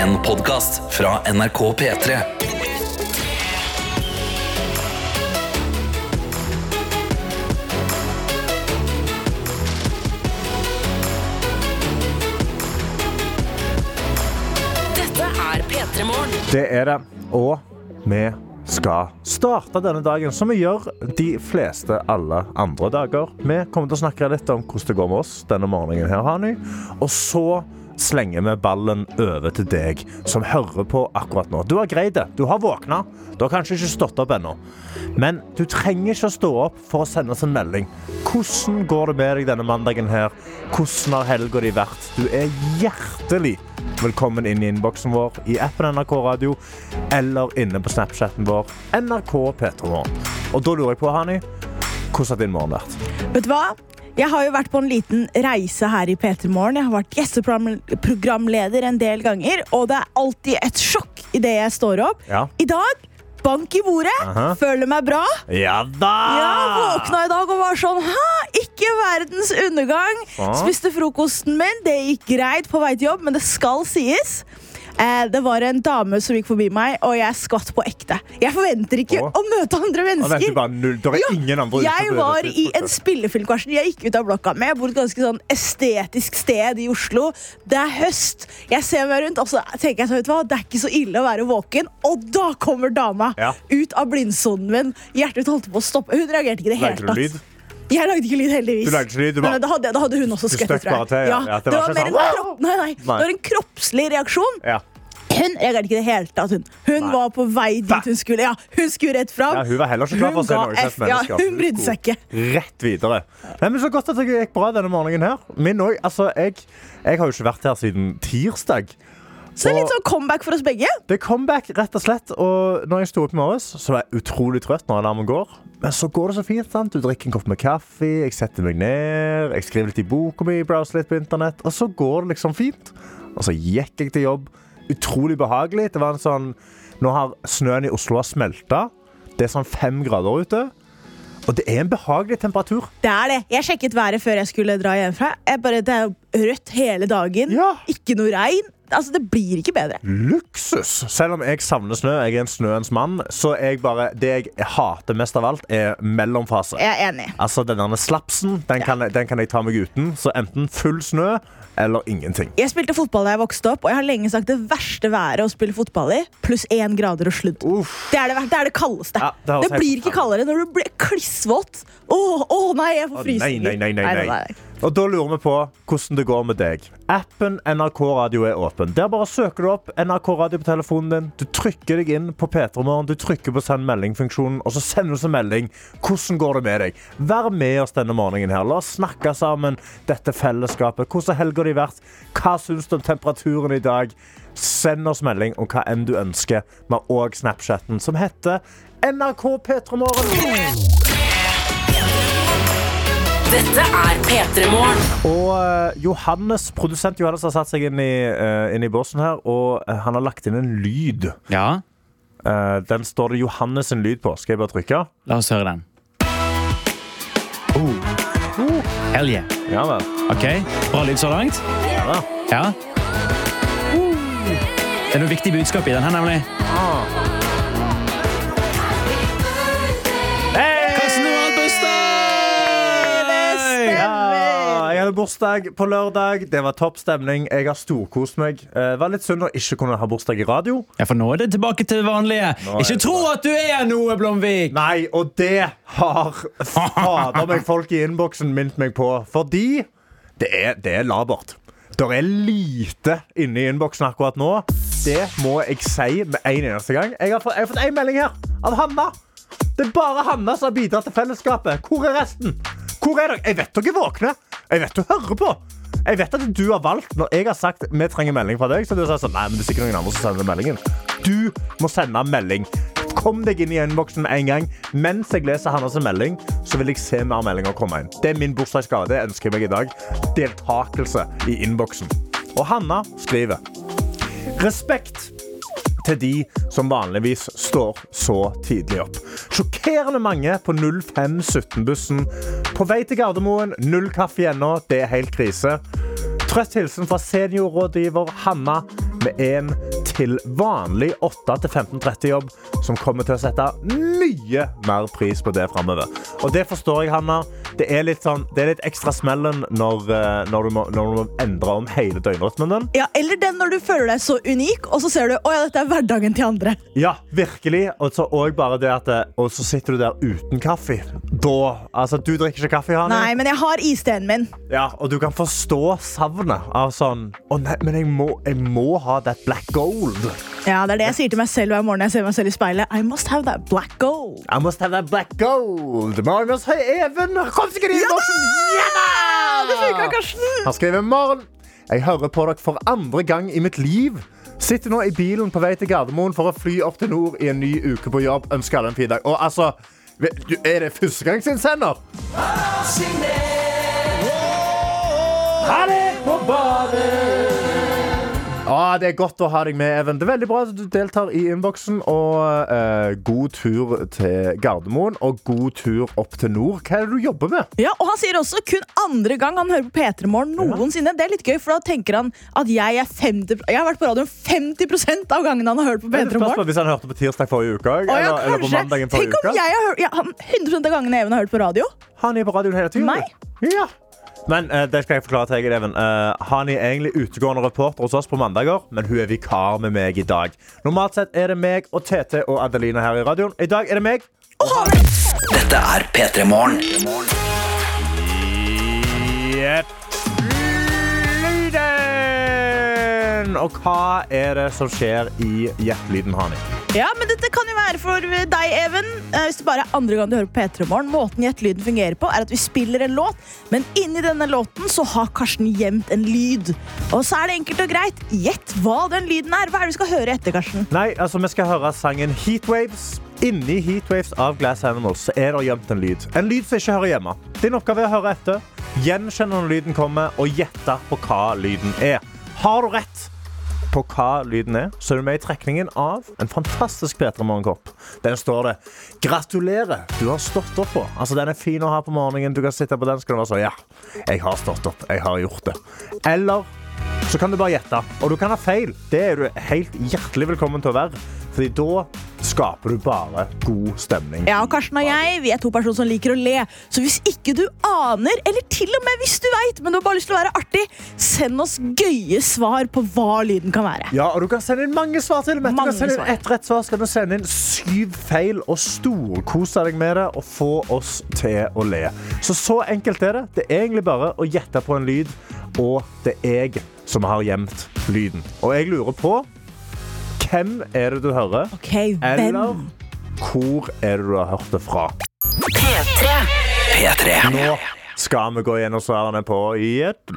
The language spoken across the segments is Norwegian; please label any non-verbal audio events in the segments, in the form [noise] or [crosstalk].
En podkast fra NRK P3. Dette er P3 Morgen. Det er det. Og vi skal starte denne dagen som vi gjør de fleste alle andre dager. Vi kommer til å snakke litt om hvordan det går med oss denne morgenen her, Hani. Og så slenger vi ballen over til deg som hører på akkurat nå. Du har greid det. Du har våkna. Du har kanskje ikke stått opp ennå. Men du trenger ikke å stå opp for å sende oss en melding. Hvordan går det med deg denne mandagen her? Hvordan har helga di vært? Du er hjertelig velkommen inn i innboksen vår i appen NRK Radio eller inne på Snapchatten vår NRK P3morgen. Og da lurer jeg på, Hani, hvordan har din morgen vært? Vet du hva? Jeg har jo vært på en liten reise her i P3 Morgen. Jeg har vært gjesteprogramleder en del ganger, og det er alltid et sjokk idet jeg står opp. Ja. I dag bank i bordet. Aha. Føler meg bra. Ja da! Ja, våkna i dag og var sånn Hæ, ikke verdens undergang. Ah. Spiste frokosten min. Det gikk greit på vei til jobb, men det skal sies. Eh, det var en dame som gikk forbi meg, og jeg skvatt på ekte. Jeg forventer ikke Å. å møte andre mennesker. bare. Det Ja, jeg var i en spillefilm, Karsten. Jeg gikk ut av blokka mi. Jeg bor et ganske sånn estetisk sted i Oslo. Det er høst. Jeg ser meg rundt, og så tenker jeg så, det er ikke så ille å være våken. Og da kommer dama Ja. ut av blindsonen min. Hjertet mitt holdt på å stoppe. Hun reagerte ikke i det hele tatt. Jeg lagde ikke lyd, heldigvis. Lyd, bare- Nei, da, hadde, da hadde hun også skvettet, ja. Det det, var mer en sånn, kropp, nei, nei. Det var en kroppslig reaksjon. Ja. Hun reagerte ikke i det hele tatt. Hun, hun var på vei dit hun skulle. Ja, hun skulle rett fram. Ja, hun var heller ikke klar for å se noe F. Ja, hun brydde seg ikke. Rett videre. Nei, men Så godt at det gikk bra denne morgenen her. Min òg. Altså, jeg, jeg har jo ikke vært her siden tirsdag. Så det er litt sånn comeback for oss begge. Det er comeback, rett og slett. Og når jeg sto opp i morges, så var jeg utrolig trøtt når alarmen går. Men så går det så fint. sant? Du drikker en kopp med kaffe, jeg setter meg ned, jeg skriver litt i boka mi, browser litt på internett, og så går det liksom fint. Og så gikk jeg til jobb. Utrolig behagelig. Det var en sånn Nå har snøen i Oslo smelta. Det er sånn fem grader ute. Og det er en behagelig temperatur. Det er det. Jeg sjekket været før jeg skulle dra hjemmefra. Jeg bare, det er jo rødt hele dagen. Ja. Ikke noe regn. Altså, Det blir ikke bedre. luksus. Selv om jeg savner snø, jeg er en snøens mann, så jeg bare, det jeg hater mest av alt, er mellomfase. Jeg er enig. Altså, den slapsen, den kan, den kan jeg ta meg uten. Så enten full snø eller ingenting. Jeg spilte fotball da jeg vokste opp, og jeg har lenge sagt det verste været å spille fotball i, pluss én grader og sludd. Det er det, det, er det kaldeste. Ja, det det, blir ikke kaldere når du blir klissvåt. Å å, nei, jeg får frysninger. Nei, nei, nei, nei, nei, nei. Og da lurer vi på hvordan det går med deg. Appen NRK Radio er åpen. Der bare søker du opp NRK Radio på telefonen din. Du trykker deg inn på P3morgen, du trykker på send melding-funksjonen, og så sender du oss en melding. Hvordan går det med deg? Vær med oss denne morgenen her. La oss snakke sammen, dette fellesskapet. Hvordan helga di vært? Hva syns du om temperaturen i dag? Send oss melding om hva enn du ønsker. Vi har òg Snapchatten, som heter NRK P3morgen. Dette er P3 Morgen. Og eh, Johannes, produsent Johannes har satt seg inn i, eh, inn i båsen her, og eh, han har lagt inn en lyd. Ja, Eh, den står det Johannes en lyd på. Skal jeg bare trykke? la oss høre den. Hell yeah. Ja vel. Ok, Bra lyd så langt. Ja, da. Ja. Det er noe viktig budskap i den her, nemlig. Karsten, bursdag på lørdag. Det var topp stemning. Jeg har storkost meg. Eh, Det var litt synd å ikke kunne ha bursdag i radio. Ja, for nå er det tilbake til det vanlige. Ikke tro at du er noe, Blomvik! Nei, og det har fader meg [laughs] folk i innboksen minnet meg på. Fordi det er, det er labert. Det er lite inne i innboksen akkurat nå. Det må jeg si med en eneste gang. Jeg har fått, jeg har fått en melding her av Hanna. Det er bare Hanna som har bidratt til fellesskapet. Hvor er resten? Hvor er dere? Jeg vet dere våkner. Jeg vet du hører på. Jeg vet at du har valgt Når jeg har sagt vi trenger melding fra deg, så du sagt sånn, nei, men det er sikkert noen andre som sender meldingen. Du må sende melding. Kom deg inn i innboksen med en gang. Mens jeg leser Hannas melding, så vil jeg se mer meldinger komme inn. Det er min bursdagsgave. Det ønsker jeg meg i dag. Deltakelse i innboksen. Og Hanna skriver Respekt til de som vanligvis står så tidlig opp. Sjokkerende mange på 0517-bussen. På vei til Gardermoen, null kaffe ennå. Det er helt krise. Trøtt hilsen fra seniorrådgiver Hanna. med en til vanlig 8-15-30-jobb som kommer til å sette mye mer pris på det framover. Og det forstår jeg, Hanna. Det er litt, sånn, det er litt ekstra smellen når, eh, når, du må, når du må endre om hele døgnrytmen din. Ja, eller den når du føler deg så unik, og så ser du å ja, dette er hverdagen til andre. Ja, virkelig. Og så at Og så sitter du der uten kaffe. Da Altså, du drikker ikke kaffe, Hanne? Nei, men jeg har isteen min. Ja, og du kan forstå savnet av sånn Å nei, men jeg må, jeg må ha that black gold. Ja, Det er det jeg sier til meg selv hver morgen jeg ser meg selv i speilet. I must have that black gold. I must have that black gold. Marius Høy Even kom seg inn i boksen! Ja da! Det funka, Karsten! Han skriver Maren. Jeg hører på dere for andre gang i mitt liv. Sitter nå i bilen på vei til Gardermoen for å fly opp til nord i en ny uke på jobb. Ønsker alle en fin dag. Og altså, er det førstegangsinnsender? Ha det på badet! Ja, det er godt å ha deg med, Even. Det er veldig bra at du deltar i innboksen. Og eh, god tur til Gardermoen, og god tur opp til nord. Hva er det du jobber med? Ja, og Han sier også kun andre gang han hører på P3 Morgen noensinne. Det er litt gøy, for da tenker han at jeg er 50 Jeg har vært på radioen 50% av gangene han har hørt på Det er et P3 spørsmål Morgen. Hvis han hørte på tirsdag forrige uke, Å, ja, eller, på mandagen forrige uke? Tenk om jeg har hørt ja, 100% av gangene Even har hørt på radio. Han er på radioen hele tiden. Meg? Ja. Men eh, det skal jeg forklare til deg, Even. Eh, han er egentlig utegående reporter hos oss på mandager, men hun er vikar med meg i dag. Normalt sett er det meg og Tete og Adelina her i radioen. I dag er det meg. Dette er P3 Morgen. Jepp. Lyden! Og hva er det som skjer i Jepp-lyden, Hani? Ja, men Dette kan jo være for deg, Even. Eh, Hvis det bare er andre gang du hører på P3 Morgen. Måten Gjettelyden fungerer på, er at vi spiller en låt, men inni denne låten så har Karsten gjemt en lyd. Og så er det enkelt og greit. Gjett hva den lyden er. Hva er det vi skal høre etter, Karsten? Nei, altså Vi skal høre sangen Heatwaves. Inni Heatwaves av Glass Animals er det gjemt en lyd. En lyd som ikke hører hjemme. Din oppgave er å høre etter, gjenkjenne når lyden kommer, og gjette på hva lyden er. Har du rett på hva lyden er, så er du med i trekningen av en fantastisk P3 Morgenkopp. Den står det 'Gratulerer, du har stått opp på'. Altså, Den er fin å ha på morgenen. Du kan sitte på den, så kan du være sånn 'Ja, jeg har stått opp. Jeg har gjort det'. Eller så kan du bare gjette. Og du kan ha feil. Det er du helt hjertelig velkommen til å være. Fordi da skaper du bare god stemning. Ja, og Karsten og jeg vi er to personer som liker å le. Så hvis ikke du aner, eller til og med hvis du veit, men du har bare lyst til å være artig, send oss gøye svar på hva lyden kan være. Ja, og Du kan sende inn mange svar til. Men du kan sende inn ett rett svar, så kan du sende inn syv feil og storkose deg med det og få oss til å le. Så så enkelt er det. Det er egentlig bare å gjette på en lyd, og det er jeg som har gjemt lyden. Og jeg lurer på hvem er det du hører, Ok, eller hvor er det du har hørt det fra? P3. Nå skal vi gå gjennom svarene på i et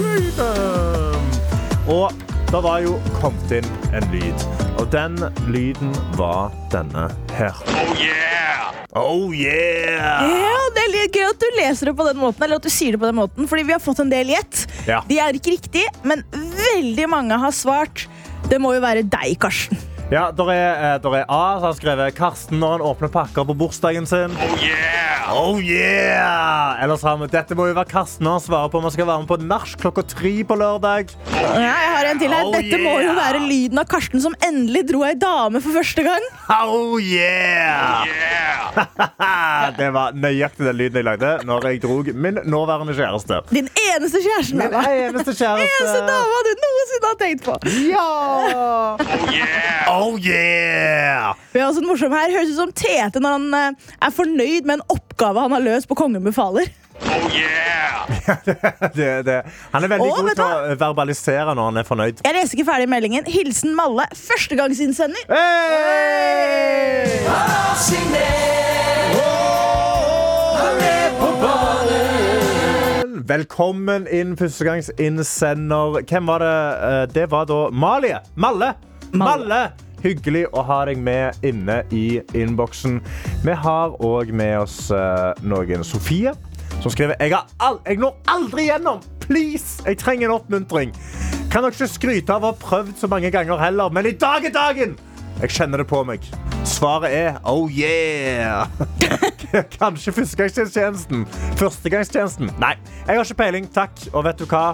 Lyd Og det var jo kommet inn en lyd. Og den lyden var denne her. Oh yeah! Oh yeah! Ja, Det er litt gøy at du leser det på den måten, eller at du sier det på den måten, fordi vi har fått en del gjett. Ja. De er ikke riktige, men veldig mange har svart. Det må jo være deg, Karsten. Ja, der er, eh, der er A som har skrevet Karsten når han åpner pakker på bursdagen sin. Oh yeah! Oh yeah! Ellers har vi Dette må jo være Karsten når han svarer på om han skal være med på nach klokka tre på lørdag. Ja, jeg har en til her. Oh, Dette må jo være lyden av Karsten som endelig dro ei dame for første gang. Oh yeah! [laughs] det var nøyaktig den lyden jeg lagde når jeg drog min nåværende kjæreste. Din eneste kjæreste. Min eneste kjæreste. [laughs] Eneste dama du noensinne har tenkt på. Ja! Oh yeah! Vi har også en morsom her. Høres ut som Tete når han eh, er fornøyd med en oppgave han har løst på Kongen befaler. [laughs] Det, det. Han er veldig Å, god til å verbalisere når han er fornøyd. Jeg leser ikke ferdig meldingen. Hilsen Malle. Førstegangsinnsender. Hey! Velkommen inn, førstegangsinnsender. Hvem var det? Eh, Det var da Malie. Malle. Malle. Hyggelig å ha deg med inne i innboksen. Vi har òg med oss eh, noen. Sofie, som skriver jeg, jeg når aldri gjennom. Please, jeg trenger en oppmuntring. Kan dere ikke skryte av å ha prøvd så mange ganger heller, men i dag er dagen! Jeg kjenner det på meg. Svaret er oh yeah. [laughs] Kanskje førstegangstjenesten. Førstegangstjenesten. Nei, jeg har ikke peiling. Takk. Og vet du hva?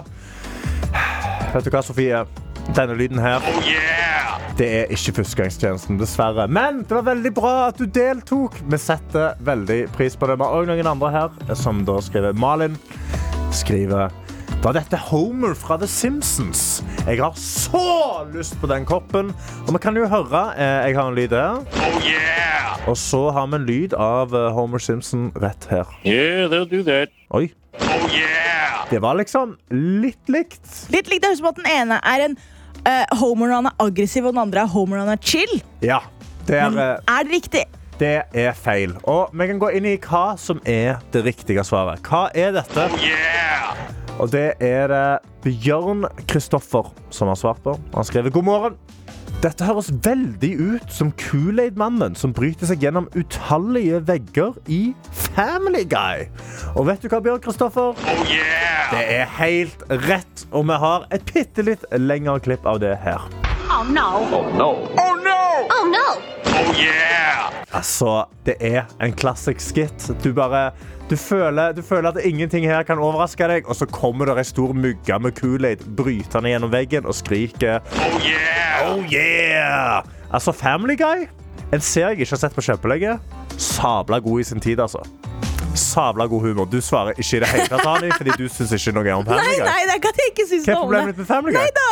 Vet du hva, Sofie? Denne lyden her Det er ikke førstegangstjenesten, dessverre. Men det var veldig bra at du deltok. Vi setter veldig pris på det. Vi har også noen andre her som da skriver Malin skriver var dette Homer fra The Simpsons? Jeg har så lyst på den koppen. Og vi kan jo høre. eh, Jeg har en lyd her. Og så har vi en lyd av eh, Homer Simpson rett her. Yeah, they'll do that. Oi. Det var liksom litt likt. Litt likt, Det høres ut som at Den ene er en eh, Homer når han er aggressiv, og den andre er Homer når han er chill. Ja. Det er, Men Er det riktig? det er feil. Og vi kan gå inn i hva som er det riktige svaret. Hva er dette? Og det er det Bjørn Kristoffer som har svart på. Han skriver god morgen. Dette høres veldig ut som Kool-Aid-mannen som bryter seg gjennom utallige vegger i Family Guy. Og vet du hva, Bjørn Kristoffer? Det er helt rett, og vi har et bitte litt lengre klipp av det her. Oh no. Oh no. Oh no. Oh no. Altså, det er en classic skit. Du bare du føler, du føler at ingenting her kan overraske deg, og så kommer det ei stor mugge med Kool-Aid brytende gjennom veggen og skriker Oh yeah! Oh yeah! Altså, Family Guy, en serie jeg ikke har sett på kjempelenge, sabla god i sin tid, altså. Sabla god humor. Du svarer ikke i det hele tatt, Hani, fordi du syns ikke noe om Nei, Family Guy. nei, det er ikke jeg ikke syns Hva er problemet det. ditt med Family Guy? Nei da,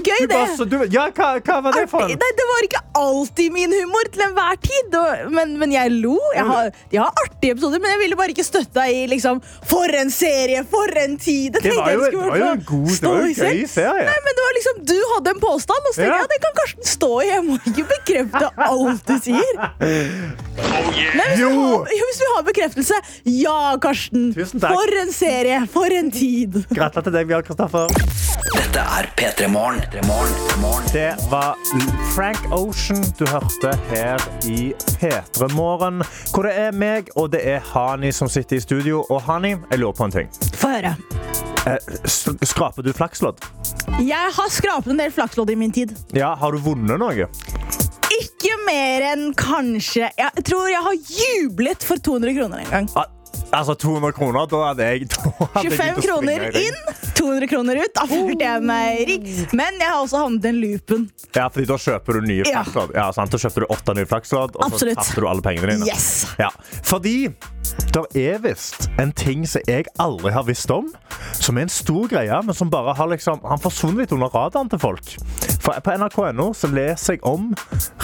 gøy Du det. bare, så, du, ja, hva, hva var det for? Nei, det var ikke alltid min humor til enhver tid. Og, men, men jeg lo. Jeg har, de har artige episoder, men jeg ville bare ikke støtte deg i liksom For en serie! For en tid! Det var tenkte jeg jo, det var jo en god, det var jo en gøy serie. Nei, men det var liksom, Du hadde en påstand, og så tenkte Ja. jeg ja, det kan Karsten stå i. Jeg må ikke bekrefte alt du sier. [laughs] Men hvis, Jo. vi har, jo, hvis vi har bekreftelse Ja, Karsten. Tusen takk. For en serie! For en tid! Gratulerer til deg, Bjørn Kristoffer. Dette er P3 Morgen. Det var Frank Ocean du hørte her i P3 Morgen. Hvor det er meg og det er Hani som sitter i studio. Og Hani, jeg lurer på en ting. Få høre. Eh, skraper du flakslodd? Jeg har skrapet en del flakslodd i min tid. Ja, har du vunnet noe? Ikke mer enn kanskje Jeg tror jeg har jublet for 200 kroner en gang. Altså 200 kroner, da hadde jeg da hadde 25 begynt kroner inn, 200 kroner ut. Da følte jeg meg rik. Men jeg har også havnet i den loopen. Ja, fordi da kjøper du nye Ja. flakslodd. Ja, sant? Da kjøpte du åtte nye flakslodd, og så tapte du alle pengene dine. Yes. Ja, fordi det er visst en ting som jeg aldri har visst om, som er en stor greie, men som bare har liksom, han forsvunnet litt under radaren til folk. For på nrk.no så leser jeg om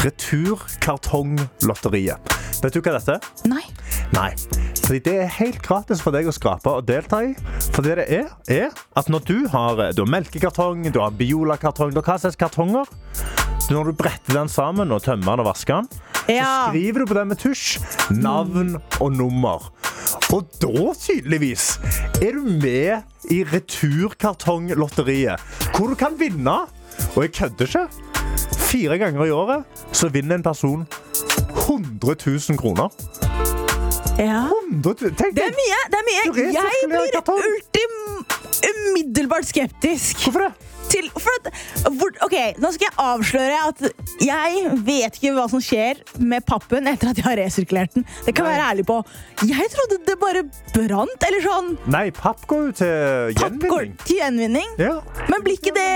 Returkartonglotteriet. Vet du hva dette er? Nei. Nei. Fordi det er helt gratis for deg å skrape og delta i. For det det er, er at når du har, du har melkekartong, du har Biola-kartong, du har hva slags kartonger, når du bretter den sammen og tømmer den og vasker den, så skriver du på den med tusj navn og nummer. Og da, tydeligvis, er du med i Returkartonglotteriet, hvor du kan vinne. Og jeg kødder ikke. Fire ganger i året så vinner en person 100 000 kroner. Ja. 100 000. Tenk Det er mye. det er mye. Jeg blir ultim umiddelbart skeptisk. Hvorfor det? Til, at, hvor, ok, Nå skal jeg avsløre at jeg vet ikke hva som skjer med pappen etter at jeg har resirkulert den. Det kan jeg være ærlig på. Jeg trodde det bare brant. Eller sånn Nei, papp går jo til papp går gjenvinning. til gjenvinning. Ja. Men blir ikke det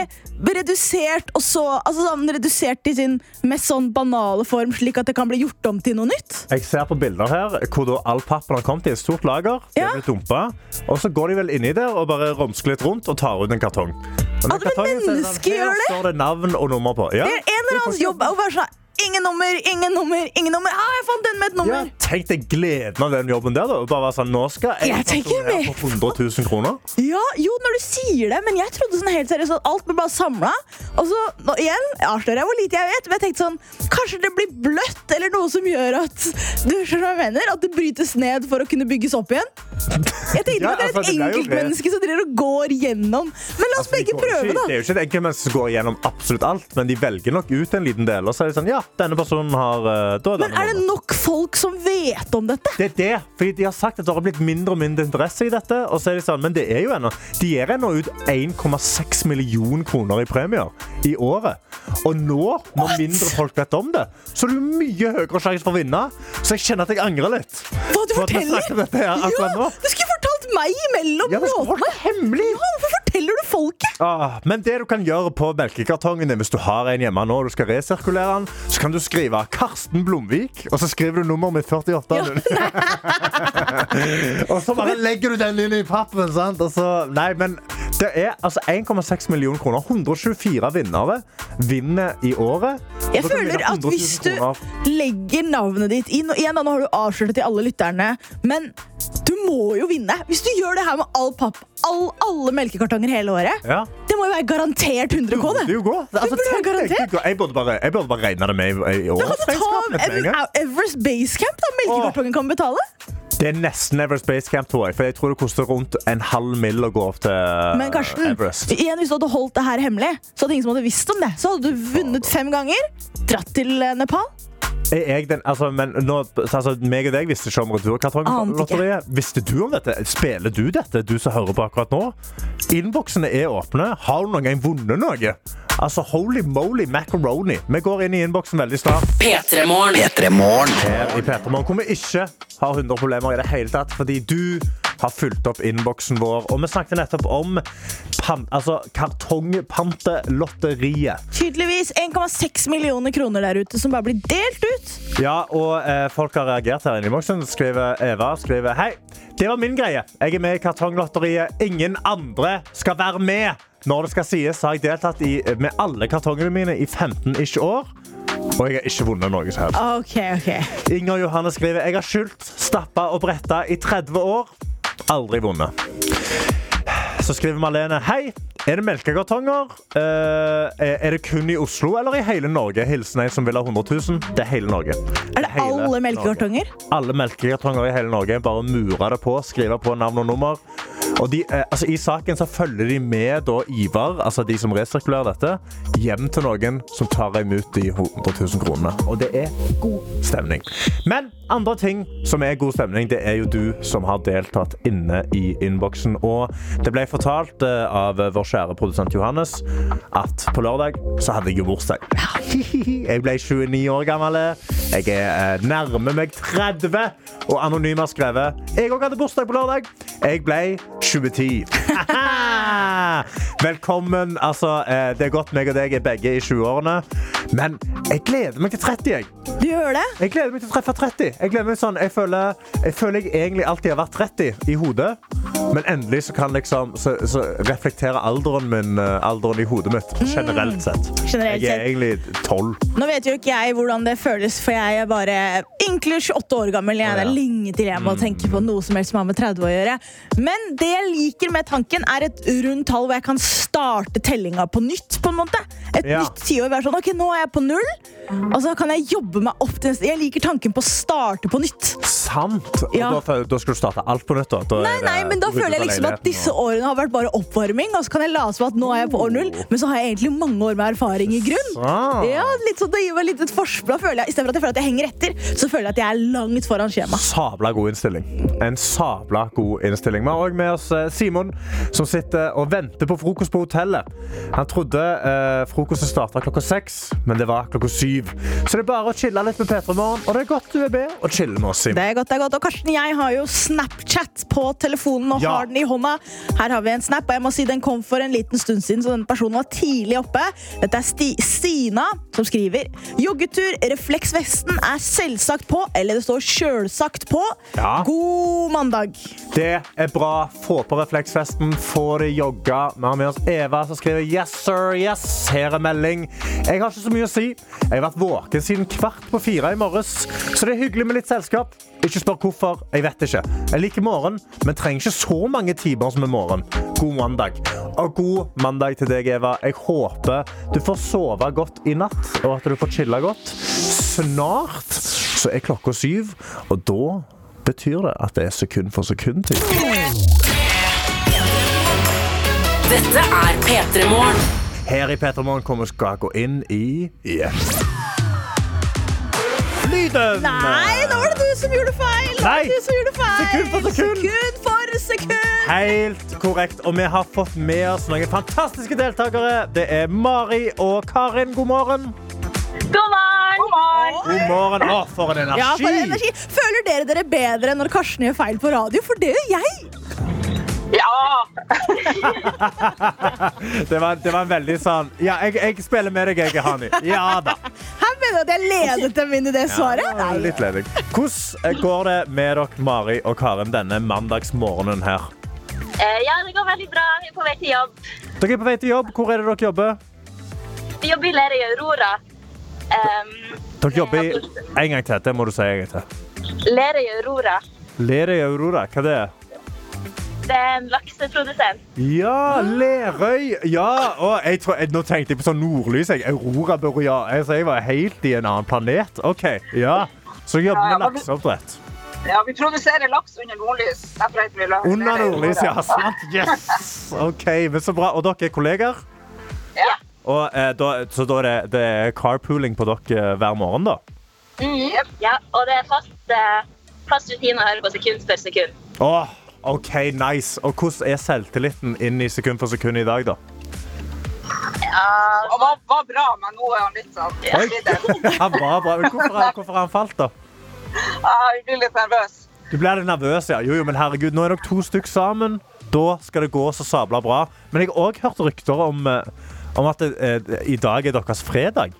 redusert så altså sånn, redusert i sin mest sånn banale form, slik at det kan bli gjort om til noe nytt? Jeg ser på bilder her hvor all pappen har kommet i et stort lager. Ja. dumpet, og så går de vel inni der og bare romsker litt rundt og tar ut en kartong. Men den Er det sånn, her står det navn og nummer på. Ja. Det er en eller annens jobb å være sånn Ingen nummer, ingen nummer, ingen nummer. Ah, jeg fant den med et Ja, nummer. tenk deg gleden av den jobben der. da. Bare være sånn, Nå skal jeg, Jeg tenker her få 100 000 kroner. Ja, jo, når du sier det, men jeg trodde sånn helt seriøst at alt ble bare samla. Og så, nå, igjen, avslører jeg hvor lite jeg vet, men jeg tenkte sånn Kanskje det blir bløtt, eller noe som gjør at Du skjønner hva jeg mener? At det brytes ned for å kunne bygges opp igjen? Jeg tenkte [laughs] Ja, at det er et altså, enkeltmenneske som driver og går gjennom. Men la oss Altså, begge prøve, da. Det er jo ikke et enkeltmenneske som går gjennom absolutt alt, men de velger nok ut en liten del. Og så er det sånn, ja, denne personen har da da Men er det nok folk som vet om dette? Det er det, fordi De har sagt at det har blitt mindre og mindre interesse i dette. Og så er de sånn, men det er jo ennå De gir ennå ut 1,6 million kroner i premier i året. Og nå, når mindre folk vet om det, så er det jo mye høyere sjanse for å vinne. Så jeg kjenner at jeg angrer litt. Hva du For at vi forteller? dette her akkurat nå. Ja, du skulle fortalt meg imellom Ja, låtene. hemmelig. Ja, hvorfor forteller du folk folket. Ah, men det du kan gjøre på melkekartongen hvis du har en hjemme nå og du skal resirkulere den, så kan du skrive Karsten Blomvik, og så skriver du nummeret med 48. Ja, [laughs] og så bare legger du den inn i pappen. Sant? Og så, nei, men det er altså 1,6 millioner kroner. 124 vinnere vinner i året. Jeg føler at hvis du legger navnet ditt inn Og igjen nå har du avslørt til alle lytterne, men du må jo vinne. Hvis du gjør det her med all papp, all, alle melkekartonger hele året, ja. det må jo være garantert 100 K, Det det. jo godt. Altså, tenk. Gud, Jeg burde bare, jeg burde bare regne det med i, i årsregnskapet av Everest Base Camp, da. Melkekartongen kan betale. Det er nesten Everest Base Camp, tror jeg. For jeg tror det koster rundt en halv mill. å gå opp til Men Karsten, Everest. igjen, hvis du hadde holdt det her hemmelig, så hadde ingen som hadde visst om det. Så hadde du vunnet fem ganger, dratt til eh, Nepal. Er jeg den, altså, men nå, altså, meg og deg visste ikke om Returkartonglotteriet. Visste du om dette? Spiller du dette, du som hører på akkurat nå? Innboksene er åpne. Har du noen gang vunnet noe? Altså, holy moly macaroni. Vi går inn i innboksen veldig snart. P3morgen. P3 Morgen. her i Petremorne hvor vi ikke har 100 problemer i det hele tatt, fordi du har fulgt opp innboksen vår. Og vi snakket nettopp om pan, altså, kartongpantelotteriet. Tydeligvis 1,6 millioner kroner der ute som bare blir delt ut. Ja, og eh, folk har reagert her inne i innboksen. Skriver Eva skriver Hei, det var min greie. Jeg er med i Kartonglotteriet. Ingen andre skal være med. Når det skal sies, har jeg deltatt i, med alle kartongene mine i 15 ikke år. Og jeg har ikke vunnet noe som helst. Okay, okay. Inger Johanne skriver Jeg har skylt, stappa og bretta i 30 år. Aldri vunnet. Så skriver Malene Hei, er det melkekartonger? Uh, er er det kun i Oslo eller i hele Norge? Hilsen en som vil ha 100 000. Det er hele Norge. Er det Hele alle melkekartonger? Norge. Alle melkekartonger i hele Norge. Bare mure det på, skrive på navn og nummer. Og de, eh, altså, I saken så følger de med da, Ivar, altså de som resirkulerer dette, hjem til noen som tar imot de 100 000 kronene. Og det er god stemning. Men andre ting som er god stemning, det er jo du som har deltatt inne i innboksen. Og det ble fortalt eh, av vår kjære produsent Johannes at på lørdag så hadde jeg jo bursdag. [laughs] Jeg ble 29 år gammel. Jeg er eh, nærmer meg 30. Og Anonym har skrevet Jeg òg hadde bursdag på lørdag. Jeg ble 2010. Velkommen. Altså, eh, det er godt meg og deg er begge i 20-årene. Men jeg gleder meg til 30. Jeg. Du gjør det? Jeg gleder meg til å treffe 30. Jeg, gleder meg sånn, jeg, føler, jeg føler jeg egentlig alltid har vært 30 i hodet. Men endelig så kan liksom så, så reflektere alderen min eh, Alderen i hodet mitt generelt sett. Generelt jeg er egentlig 12. Nå vet jo ikke jeg hvordan det føles, for jeg er bare ynkelig 28 år gammel. Jeg er ja. lenge til jeg må tenke på noe som helst som har med 30 å gjøre. Men det jeg liker med tanken, er et rundt tall hvor jeg kan starte tellinga på nytt. på en måte. Et Ja. nytt tiår. Være sånn, ok, nå er jeg på null, og så kan jeg jobbe meg opp til neste. Jeg liker tanken på å starte på nytt. Sant! Ja. da, da skal du starte alt på nytt? Da. Da Nei, nei, men da føler jeg liksom at disse årene har vært bare oppvarming, og så kan jeg late som at nå er jeg på år null, men så har jeg egentlig mange år med erfaring i grunn. Ja, litt sånn, det gir meg litt et forsprang. føler jeg. I stedet for at jeg føler at jeg henger etter, så føler jeg at jeg er langt foran skjema. Sabla god innstilling. En sabla god innstilling. Vi har òg med oss eh, Simon, som sitter og venter på frokost på hotellet. Han trodde eh, frokosten starta klokka seks, men det var klokka syv. Så det er bare å chille litt med P3 Morgen, og det er godt du er med og chille med oss, Simon. Det er godt, det er godt. Og Karsten, jeg har jo Snapchat på telefonen og Ja. har den i hånda. Her har vi en snap, og jeg må si den kom for en liten stund siden, så den personen var tidlig oppe. Dette er Sti Stina som skriver Joggetur, refleksvesten er selvsagt på, eller det står sjølsagt på. Ja. God mandag. Det er bra. Få på refleksvesten, få det jogga. Vi har med oss Eva som skriver yes, sir, yes. Her er melding. Jeg har ikke så mye å si. Jeg har vært våken siden kvart på fire i morges, så det er hyggelig med litt selskap. Ikke spør hvorfor. Jeg vet ikke. Jeg liker morgen, men trenger ikke så mange timer som i morgen. God mandag. Og god mandag til deg, Eva. Jeg håper du får sove godt i natt, og at du får chille godt. Snart så er klokka syv, og da betyr det at det er sekund for sekund til. Dette er P3 Morgen. Her i Peter Morgen kommer vi skal gå inn i yeah. Lyden! Nei, nå du som gjorde feil! Nå var Nei. det du som gjorde feil. Sekund for sekund. Sekund for sekund. Helt korrekt. Og vi har fått med oss noen fantastiske deltakere. Det er Mari og Karin. God morgen. God morgen! God morgen. Å, for en energi. Ja, for energi. Føler dere dere bedre når Karsten gjør feil på radio? For det gjør jeg. Ja! [laughs] Det var, det var en veldig sånn Ja, jeg, jeg spiller med deg, jeg, Hani. Ja da. Han mener at jeg ledet dem inn i det svaret? Ja, litt ledig. Hvordan går det med dere, Mari og Karen, denne mandagsmorgenen her? Eh, ja, det går veldig bra. Vi er på vei til jobb. Dere er på vei til jobb. Hvor er det dere jobber? Vi jobber i Lerøy Aurora. Um, Dere jobber i En gang til. Det må du si en gang til. Lerøy Aurora. Lerøy Aurora, hva det er Det er en lakseprodusent. Ja, Lerøy! Ja, og jeg tror, jeg, Nå tenkte jeg på sånn nordlys. Jeg. Aurora Boreal. Altså, jeg var helt i en annen planet. OK, ja. Så jeg jobber med lakseoppdrett. Ja, vi produserer laks under nordlys. Derfor heter vi la- Under nordlys, ja. Sant? Yes! [laughs] OK, men så bra. Og dere er kolleger? Ja. Og, eh, da, så da er det, det er carpooling på dere eh, hver morgen, da? Mhm. Ja, og det er fast, eh, fast rutine å høre på sekund for sekund. Åh, OK, nice. Og hvordan er selvtilliten inn i sekund for sekund i dag, da? Ja, Og var, var bra, men nå er han litt sånn Oi. [laughs] Han var bra. Hvorfor, hvorfor har han falt, da? Ja, jeg blir litt nervøs. Du blir litt nervøs, ja. Jo, jo, men herregud, nå er dere to stykk sammen. Da skal det gå så sabla bra. Men jeg har òg hørt rykter om, eh, om at det, eh, i dag er deres fredag.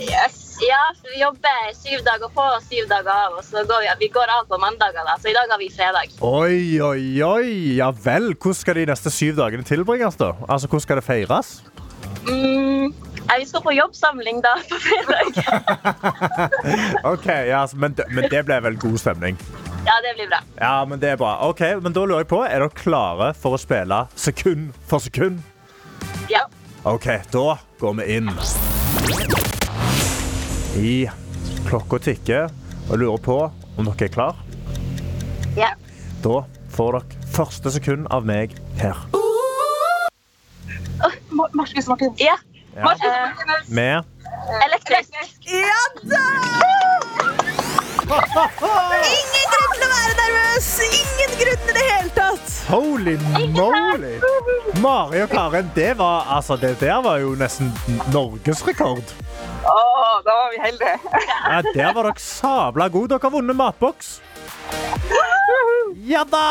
Yes. Ja, vi jobber syv dager på og syv dager av, og så går vi, vi går av på mandager, da. Så i dag har vi fredag. Oi, oi, oi. Ja vel. Hvordan skal de neste syv dagene tilbringes, da? Altså, Hvordan skal det feires? Mm, ja, vi skal på jobbsamling da på fredag. [laughs] Ok, ja, altså, men, det- men det ble vel god stemning? Ja, det blir bra. Ja, men det er bra. Ok, men da lurer jeg på, Er dere klare for å spille sekund for sekund? Ja. OK, da går vi inn. I klokka tikker, og lurer på om dere er klar. ja. Da får dere første sekund av meg her. Ma- Markus Martin. Ja. Ja. Markus Eh, Med Elektrisk. Ja da! Ingen grunn til å være nervøs! Ingen grunn i det hele tatt! Holy moly! Mari og Karen, det var, altså, det der var jo nesten norgesrekord. Da var vi heldige. [laughs] Ja, der var dere sabla gode. Dere har vunnet matboks. Ja da!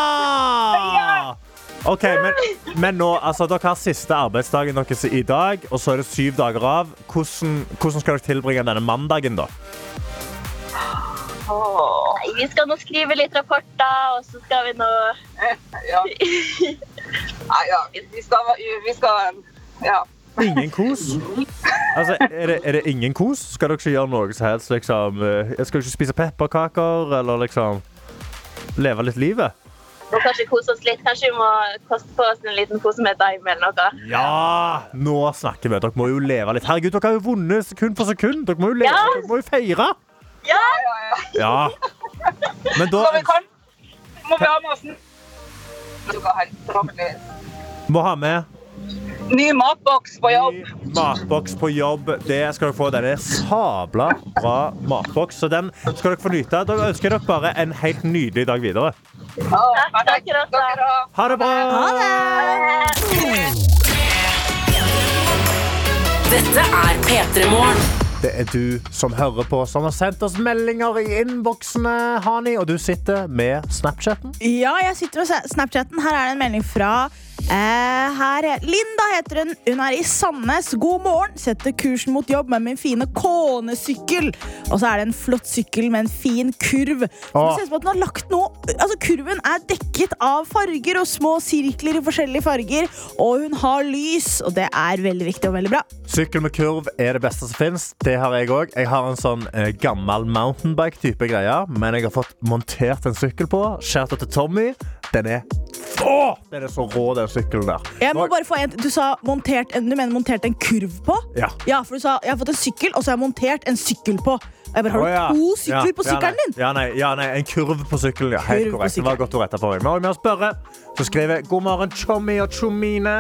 OK, men, men nå, altså, dere har siste arbeidsdagen deres i dag, og så er det syv dager av. Hvordan, hvordan skal dere tilbringe denne mandagen, da? Åh, Nei, vi skal nå skrive litt rapporter, og så skal vi nå ja. [laughs] Nei, ja. Vi skal, vi skal Ja. Ingen kos? Altså, er det, er det ingen kos? Skal dere ikke gjøre noe som helst? Liksom, Jeg skal dere ikke spise pepperkaker, eller liksom leve litt livet? må kanskje kose oss litt. Kanskje vi må koste på oss en liten pose med noe. Ja! Nå snakker vi. Dere må jo leve litt. Herregud, dere har jo vunnet sekund for sekund. Dere må jo leve. Ja. Dere må jo feire. Ja! ja. Men da Så vi kan, må vi ha med oss må ha med Ny matboks på jobb. ny matboks på jobb. Det skal dere få. Den er sabla bra matboks, så den skal dere få nyte. Da ønsker jeg dere bare en helt nydelig dag videre. Ha det har Ha det bra! Dette er P3 Morgen. Det er du som hører på, som har sendt oss meldinger i innboksene, Hani. Og du sitter med Snapchaten. Ja, jeg sitter med Snapchaten. Her er det en melding fra her. Linda heter hun. Hun er i Sandnes. God morgen. Setter kursen mot jobb med min fine konesykkel. Og så er det en flott sykkel med en fin kurv. Det ser ut som at den har lagt noe Altså, kurven er dekket av farger og små sirkler i forskjellige farger. Og hun har lys, og det er veldig viktig og veldig bra. Sykkel med kurv er det beste som fins. Det har jeg òg. Jeg har en sånn eh, gammel mountainbike-type greie, men jeg har fått montert en sykkel på. Shout out til Tommy. Den er å, den er så rå, den sykkelen der. Jeg må bare få en, Du sa montert en, du mener montert en kurv på? Ja. Ja, for du sa jeg har fått en sykkel, og så har jeg montert en sykkel på. Jeg bare, har du ja. to sykler Ja, på sykkelen ja, din? Ja, nei, ja, nei, en kurv på sykkelen. Ja, helt Kurv korrekt. Det var godt å rette på meg. Vi har med oss Børre, som skriver God morgen, Tjommi og chommine.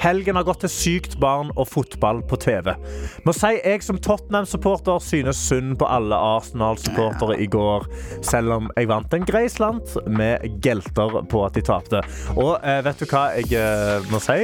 Helgen har gått til sykt barn og fotball på TV. Må si jeg som Tottenham-supporter synes synd på alle Arsenal-supportere i går, selv om jeg vant en grei slant med gelter på at de tapte. Og eh, vet du hva jeg eh, må si?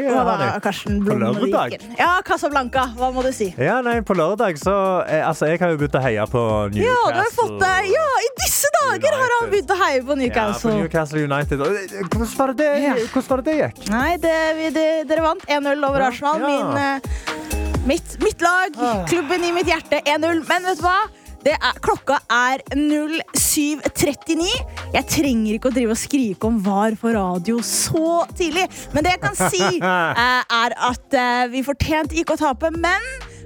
Karsten På lørdag. Ja, Casablanca. Hva må du si? Ja, nei, på lørdag så eh, Altså, jeg har jo begynt å heie på Newcastle. Ja, du har fått det. Ja, i disse dager har han begynt å heie på Ja, Newcastle. Newcastle United. Hvordan var det det, Ja. hvordan var det, det gikk? Nei, det, vi, det, dere vant 1-0 over Arsenal. Min, eh, mitt, mitt lag, Ah. klubben i mitt hjerte, 1-0. Men vet du hva? Det er, klokka er 07.39. Jeg trenger ikke å drive og skrike om VAR på radio så tidlig. Men det jeg kan si, [laughs] eh, er at eh, vi fortjente ikke å tape. Men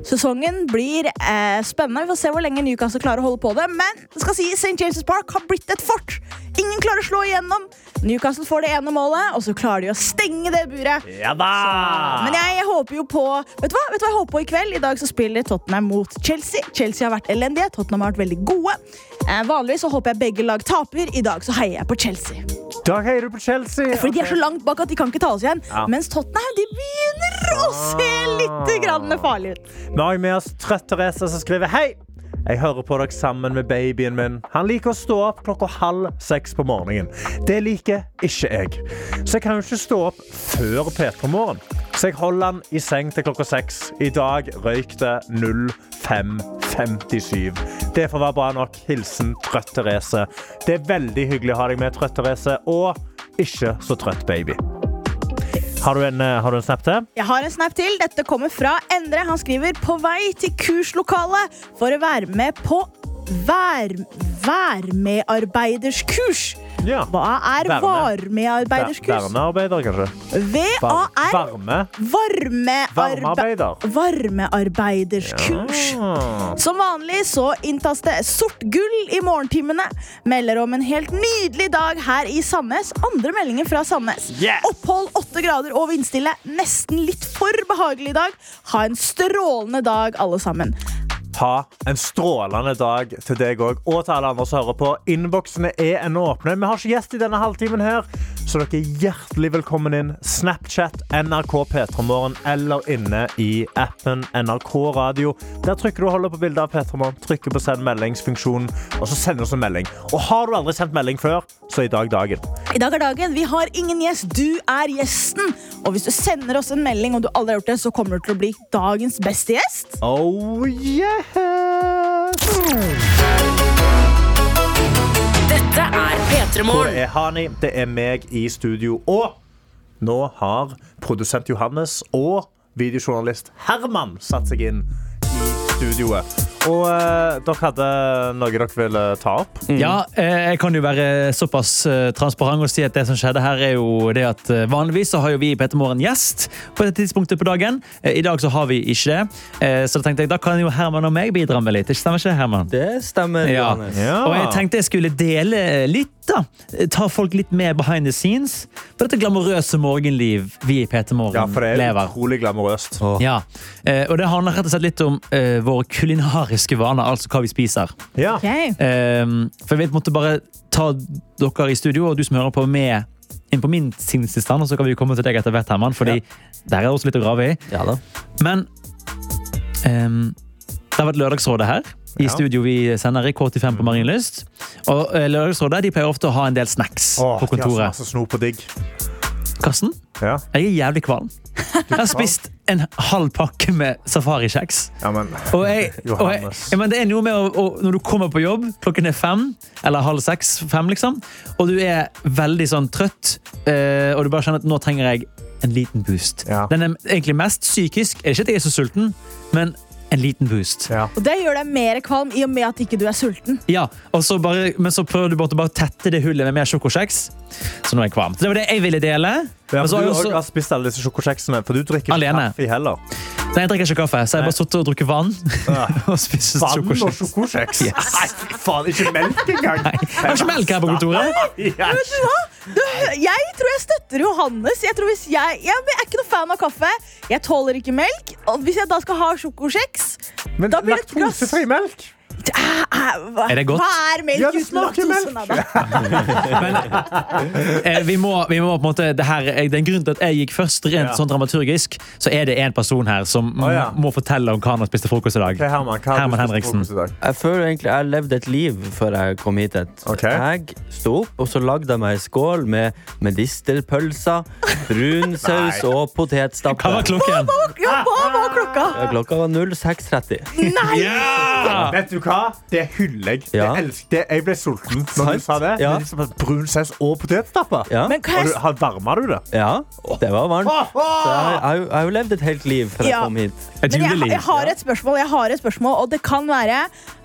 sesongen blir eh, spennende. Vi får se hvor lenge Newcastle klarer å holde på det. Men det skal si, St. James' Park har blitt et fort. Ingen klarer å slå igjennom. Newcastle får det ene målet, og så klarer de å stenge det buret. Ja da! Men jeg, jeg håper jo på Vet du hva Vet du hva jeg håper på i kveld? I dag så spiller Tottenham mot Chelsea. Chelsea har vært elendige. Tottenham har vært veldig gode. Eh, vanligvis så håper jeg begge lag taper. I dag så heier jeg på Chelsea. Da heier du på Chelsea. Fordi de er så langt bak at de kan ikke ta oss igjen. Ja. Mens Tottenham de begynner å se litt grann farlig ut. Vi har jo med oss Trøtt Therese som skriver Hei! Jeg hører på dere sammen med babyen min. Han liker å stå opp klokka halv seks på morgenen. Det liker ikke jeg. Så jeg kan jo ikke stå opp før P3 Morgen. Så jeg holder han i seng til klokka seks. I dag røyk det 05.57. Det får være bra nok. Hilsen Trøtt Therese. Det er veldig hyggelig å ha deg med, Trøtt Therese. Og ikke så trøtt baby. Har du en, eh, har du en snap til? Jeg har en snap til. Dette kommer fra Endre. Han skriver på vei til kurslokalet for å være med på vær, værmedarbeiderskurs. Ja. Hva er varmearbeiderskurs? Varmearbeider, kanskje? V-A-R Varme? Varme Varmearbeider. Varmearbeiderskurs. Ja. Som vanlig så inntas det sort gull i morgentimene. Melder om en helt nydelig dag her i Sandnes. Andre meldinger fra Sandnes. Yes! Opphold åtte grader og vindstille. Nesten litt for behagelig i dag. Ha en strålende dag, alle sammen. Ha en strålende dag til deg òg, og til alle andre som hører på. Innboksene er ennå åpne. Vi har ikke gjest i denne halvtimen her, så dere er hjertelig velkommen inn. Snapchat, NRK P3morgen eller inne i appen NRK Radio. Der trykker du og holder på bildet av P3morgen, trykker på send meldingsfunksjonen, og så sender du oss en melding. Og har du aldri sendt melding før, så i dag dagen. I dag er dagen. Vi har ingen gjest. Du er gjesten. Og hvis du sender oss en melding, og du aldri har gjort det, så kommer du til å bli dagens beste gjest. Oh yes! Dette er P3 Det er Hani, det er meg i studio. Og nå har produsent Johannes og videojournalist Herman satt seg inn i studioet. Og eh, dere hadde noe dere ville ta opp? Ja, eh, jeg kan jo være såpass eh, transparent og si at det som skjedde her, er jo det at eh, vanligvis så har jo vi i Peter Morgen gjest på dette tidspunktet på dagen. Eh, I dag så har vi ikke det. Eh, Så da tenkte jeg, da kan jo Herman og meg bidra med litt. Ikke stemmer ikke det, Herman? Det stemmer, Ja. Johannes. Ja. Og jeg tenkte jeg skulle dele litt, da. Ta folk litt med behind the scenes på dette glamorøse morgenliv vi i Peter Morgen Ja, for det er lever. utrolig glamorøst. Ja, eh, og det handler rett og slett litt om eh, våre kulinariske vaner, altså hva vi spiser. Ja. Okay. Um, for jeg vil måtte bare ta dere i studio, og du som hører på med inn på min sinnstilstand, og så kan vi komme til deg etter hvert, Herman, fordi der er også litt å grave i. Ja da. Men um, det har vært Lørdagsrådet her. I studio vi sender i K85 på Marienlyst. Og eh, Lørdagsrådet de pleier ofte å ha en del snacks Åh, på de har så kontoret. masse snop og digg. Karsten, Ja. jeg er jævlig kvalm. Jeg har spist en halv pakke med safarikjeks. ja, men Og, jeg, og jeg, ja, men det er noe med å, å, når du kommer på jobb, klokken er fem, eller halv seks, fem liksom, og du er veldig sånn trøtt, øh, og du bare kjenner at nå trenger jeg en liten boost. Ja. Den er egentlig mest psykisk. Er ikke at jeg er så sulten, men en liten boost. Ja. Og det gjør deg mer kvalm i og med at ikke du er sulten. Ja, og så bare, Men så prøver du bare å tette det hullet med mer sjokokjeks. Så nå er jeg kvalm. Det var det jeg ville dele. Ja, Men så har du også har spist alle disse sjokokjeksene, for du drikker ikke Alene. kaffe heller. Nei, jeg drikker ikke kaffe, så jeg har bare sittet og drukket vann. [laughs] og spist Vann og sjokokjeks. Yes. Nei, faen, ikke melk engang! Nei, jeg har ikke melk her på kontoret. Ja. Jeg tror jeg støtter Johannes. Jeg, tror hvis jeg, jeg er ikke noe fan av kaffe. Jeg tåler ikke melk. Og hvis jeg da skal ha sjokokjeks Da blir det et glass. laktosefri melk? Æ, hva, Er det godt? Hva er melk Ja, det uten smaker laktose? melk. Eh, vi må, vi må på en måte, det her, Den det er en grunn til at jeg gikk først rent Ja. sånn dramaturgisk. Så er det en person her som oh, ja. må fortelle om hva han har spist til frokost i dag. Okay, Herman, hva har Herman du spist Henriksen. frokost i dag? Jeg føler egentlig jeg levde et liv før jeg kom hit. hit. Ok. Jeg sto opp, og så lagde jeg meg en skål med medisterpølser, brunsaus [laughs] saus og Hva var potetstappe. klokken? Ja, hva var klokka? klokka? Ja, Klokka var 06.30. Nei! Ja! Du hva? Det hyller jeg. Ja. Det elsker, det, jeg ble sulten når Sant? du sa det. Ja. Det er liksom Brun saus og potetstapper. Ja. Men kan Og jeg du, har- varma du det? ja, det var varmt. Så jeg, jeg, har jo- jeg har jo levd et helt liv før Ja. jeg kom hit. Et Men jeg, juleliv. jeg har et spørsmål, jeg har et spørsmål, og det kan være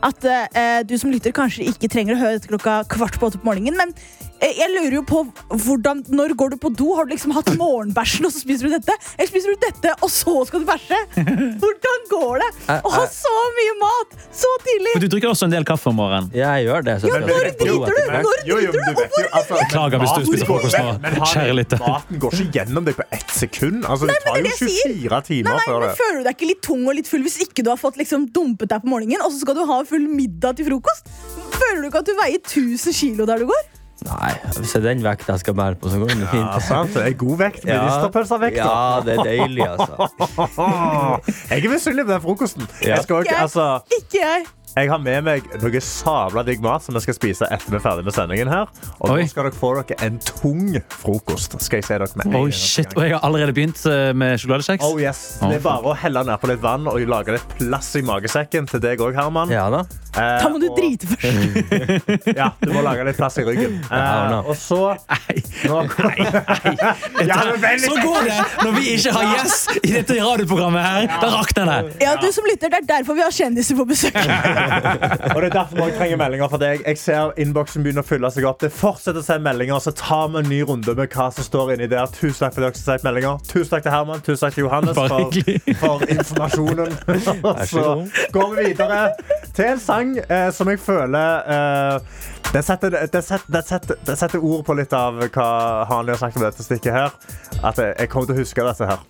at eh, du som lytter kanskje ikke trenger å høre dette klokka kvart på åtte på morgenen, men jeg lurer jo på hvordan, når går du på do? Har du liksom hatt morgenbæsjen, og så spiser du dette? Eller spiser du dette, og så skal du bæsje? [laughs] Hvordan går det? Å ha så mye mat så tidlig! For du drikker også en del kaffe om morgenen. Jeg gjør det. Ja, når driter du? Når driter du? Og hvor altså, Beklager hvis du spiser frokost nå. men- men Kjære lytter. Maten går ikke gjennom deg på ett sekund. Altså, det tar jo det er det jeg 24 timer før det. Føler du deg ikke litt tung og litt full hvis ikke du har fått liksom dumpet deg på morgenen, og så skal du ha full middag til frokost? Føler du ikke at du veier 1000 kilo der du går? Nei, hvis det er den vekta jeg skal bære på, så går det fint. Ja, sant? Det er god vekt. med Medisterpølsevekt. da. Ja, det er deilig, altså. [laughs] Jeg er misunnelig på den frokosten. Ja. Jeg, skal ikke, Jeg- altså, Ikke jeg. Jeg har med meg noe sabla digg mat som jeg skal spise etter vi er ferdig med sendingen. her Og Oi. nå skal dere få dere en tung frokost. Skal jeg si dere med en Oi, eneste shit. gang. Og jeg har allerede begynt eh, med sjokoladekjeks. Oh yes, Det er bare å helle nedpå litt vann og lage litt plass i magesekken til deg òg, Herman. Ja da. Eh, Da må du og- drite først. [laughs] Ja, du må lage litt plass i ryggen. Eh, og så nå, [laughs] ja, men vent Så går det når vi ikke har gjest i dette radioprogrammet her. Da rakner det. Ja, du som lytter, Det er derfor vi har kjendiser på besøk. [laughs] Og det er derfor jeg trenger meldinger fra deg. Jeg ser innboksen begynner å fylle seg opp. Det fortsetter å sende meldinger, så tar vi en ny runde med hva som står inni der. Tusen takk for dere som har sendt meldinger. Tusen takk til Herman, tusen takk til Johannes for, for informasjonen. Så går vi videre til en sang eh, som jeg føler eh, det setter, det, setter, det, setter, det setter ord på litt av hva Hanli har sagt om dette stikket her. At jeg, jeg kommer til å huske dette her.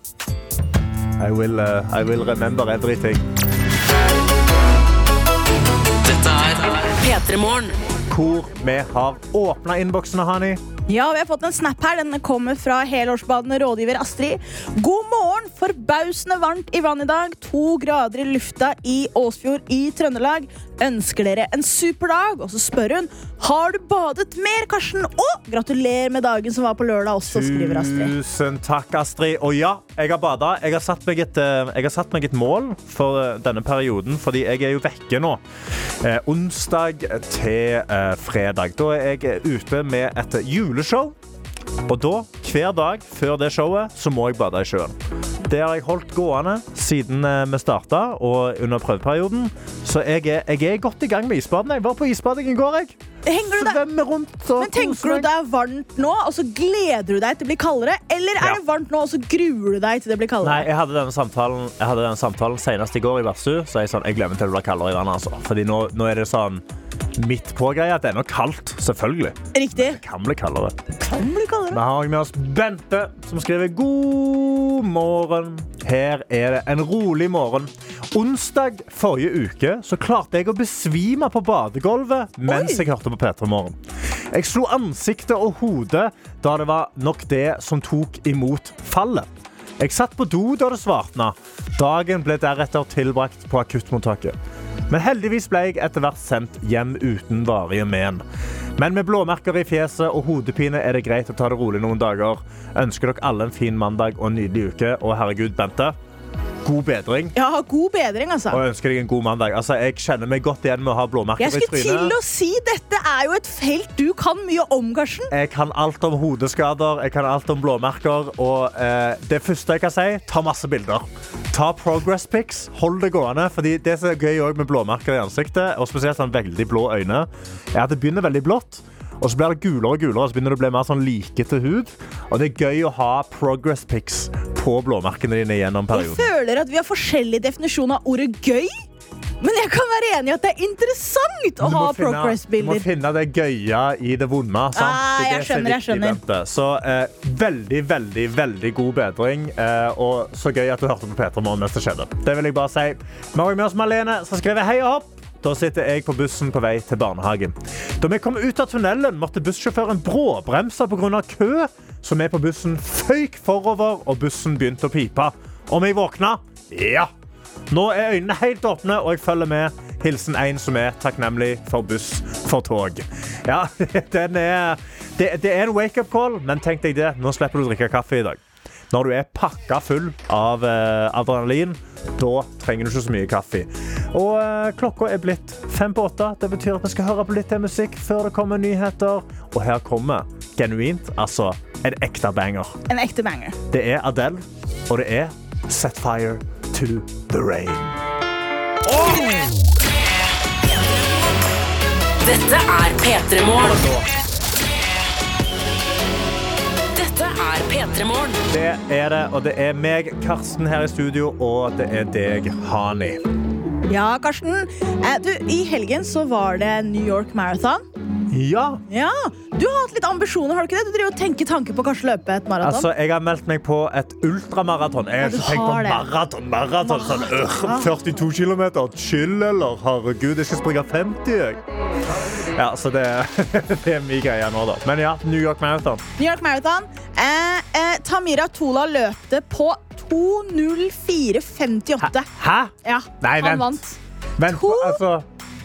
I will, uh, I will remember everything. Dette er P3 Morgen. Hvor vi har åpna innboksene, Hani. Ja, vi har fått en snap her. Den kommer fra helårsbadende rådgiver Astrid. God morgen! Forbausende varmt i vann i dag. To grader i lufta i Åsfjord i Trøndelag. Ønsker dere en super dag? Og så spør hun har du badet mer, Karsten. Og gratulerer med dagen som var på lørdag også, skriver Astrid. Tusen takk, Astrid. Og ja, jeg har bada. Jeg eh, jeg har satt meg et mål for eh, denne perioden, fordi jeg er jo vekke nå. Eh, onsdag til eh, fredag. Da er jeg eh, ute med et juleshow. Og da, hver dag før det showet, så må jeg bade i sjøen. Det har jeg holdt gående siden eh, vi starta og under prøveperioden. Så jeg er, jeg er godt i gang med isbading. Jeg var på isbading i går. jeg. Henger du deg Svømmer rundt og men tenker du det er varmt nå, og så gleder du deg til det blir kaldere? Eller er Ja. det varmt nå, og så gruer du deg til det blir Nei, kaldere? jeg hadde denne samtalen, jeg hadde denne samtalen senest i går i Versu. Så jeg, sånn, jeg glemmer til det blir kaldere i vannet. Altså. Fordi nå, nå er det sånn midt på-greia at det er noe kaldt. Selvfølgelig. Riktig. Det kan bli kaldere. Kan bli kaldere. Vi har med oss Bente, som skriver god morgen. Her er det en rolig morgen. Onsdag forrige uke så klarte jeg å besvime på badegulvet mens Oi. jeg hørte på P3 Morgen. Jeg slo ansiktet og hodet da det var nok det som tok imot fallet. Jeg satt på do da det svartna. Dagen ble deretter tilbrakt på akuttmottaket. Men heldigvis ble jeg etter hvert sendt hjem uten varige men. Men med blåmerker i fjeset og hodepine er det greit å ta det rolig noen dager. Ønsker dere alle en fin mandag og en nydelig uke. Og herregud, Bente, god bedring. Ja, god bedring, altså. Og ønsker deg en god mandag. Altså, jeg kjenner meg godt igjen med å ha blåmerker Jeg skulle til å si dette er jo et felt du kan mye om, Karsten. Jeg kan alt om hodeskader, jeg kan alt om blåmerker. Og eh, det første jeg kan si, ta masse bilder. Ta progress pics, hold det gående. Fordi det som er gøy med blåmerker i ansiktet, og spesielt sånn veldig blå øyne, er at det begynner veldig blått. Og så blir det gulere og gulere, og så begynner det å bli mer sånn likete hud. Og det er gøy å ha progress pics på blåmerkene dine gjennom perioden. Jeg føler at vi har forskjellig definisjon av ordet gøy. Men jeg kan være enig i at det er interessant å ha progress-bilder. Du må finne det gøye i det vonde. sant? Ah, jeg det er skjønner, jeg skjønner. Så eh, veldig, veldig veldig god bedring. Eh, og så gøy at du hørte på Peter Morgen mens det skjedde. Det vil jeg bare si. Vi har med oss Malene, som skriver hei og hopp. Da sitter jeg på bussen på vei til barnehagen. Da vi kom ut av tunnelen, måtte bussjåføren bråbremse pga. kø. Så vi på bussen føyk forover, og bussen begynte å pipe. Om jeg våkna? Ja. Nå er øynene helt åpne, og jeg følger med. Hilsen en som er takknemlig for buss for tog. Ja, [laughs] er, det, det er en wake-up call, men tenk deg det. Nå slipper du å drikke kaffe i dag. Når du er pakka full av eh, adrenalin, da trenger du ikke så mye kaffe. Og eh, klokka er blitt fem på åtte. Det betyr at vi skal høre på litt til musikk før det kommer nyheter. Og her kommer genuint, altså en ekte banger. En ekte banger. Det er Adele, og det er Set Fire to the Rain. Dette er P3 Morgen. Er P3 Morgen. Det er det, og det er meg, Karsten, her i studio, og det er deg, Hani. Ja, Karsten. Eh, du, I helgen så var det New York Marathon. Ja, Ja, Du har hatt litt ambisjoner, har du ikke det? Du driver og tenker tanker på å kanskje løpe et maraton. altså, jeg har meldt meg på et ultramaraton. Jeg har ikke tenkt på maraton. maraton sånn, øh, 42 km. Chill, eller? Herregud, jeg skal springe 50, jeg. Ja, så det, [laughs] det er min greie nå, da. Men ja, New York Marathon. New York Marathon. Eh, eh, Tamira Tola løpte på 2.04,58. Hæ? Ja, Nei, han vent. vant. Vent, To- altså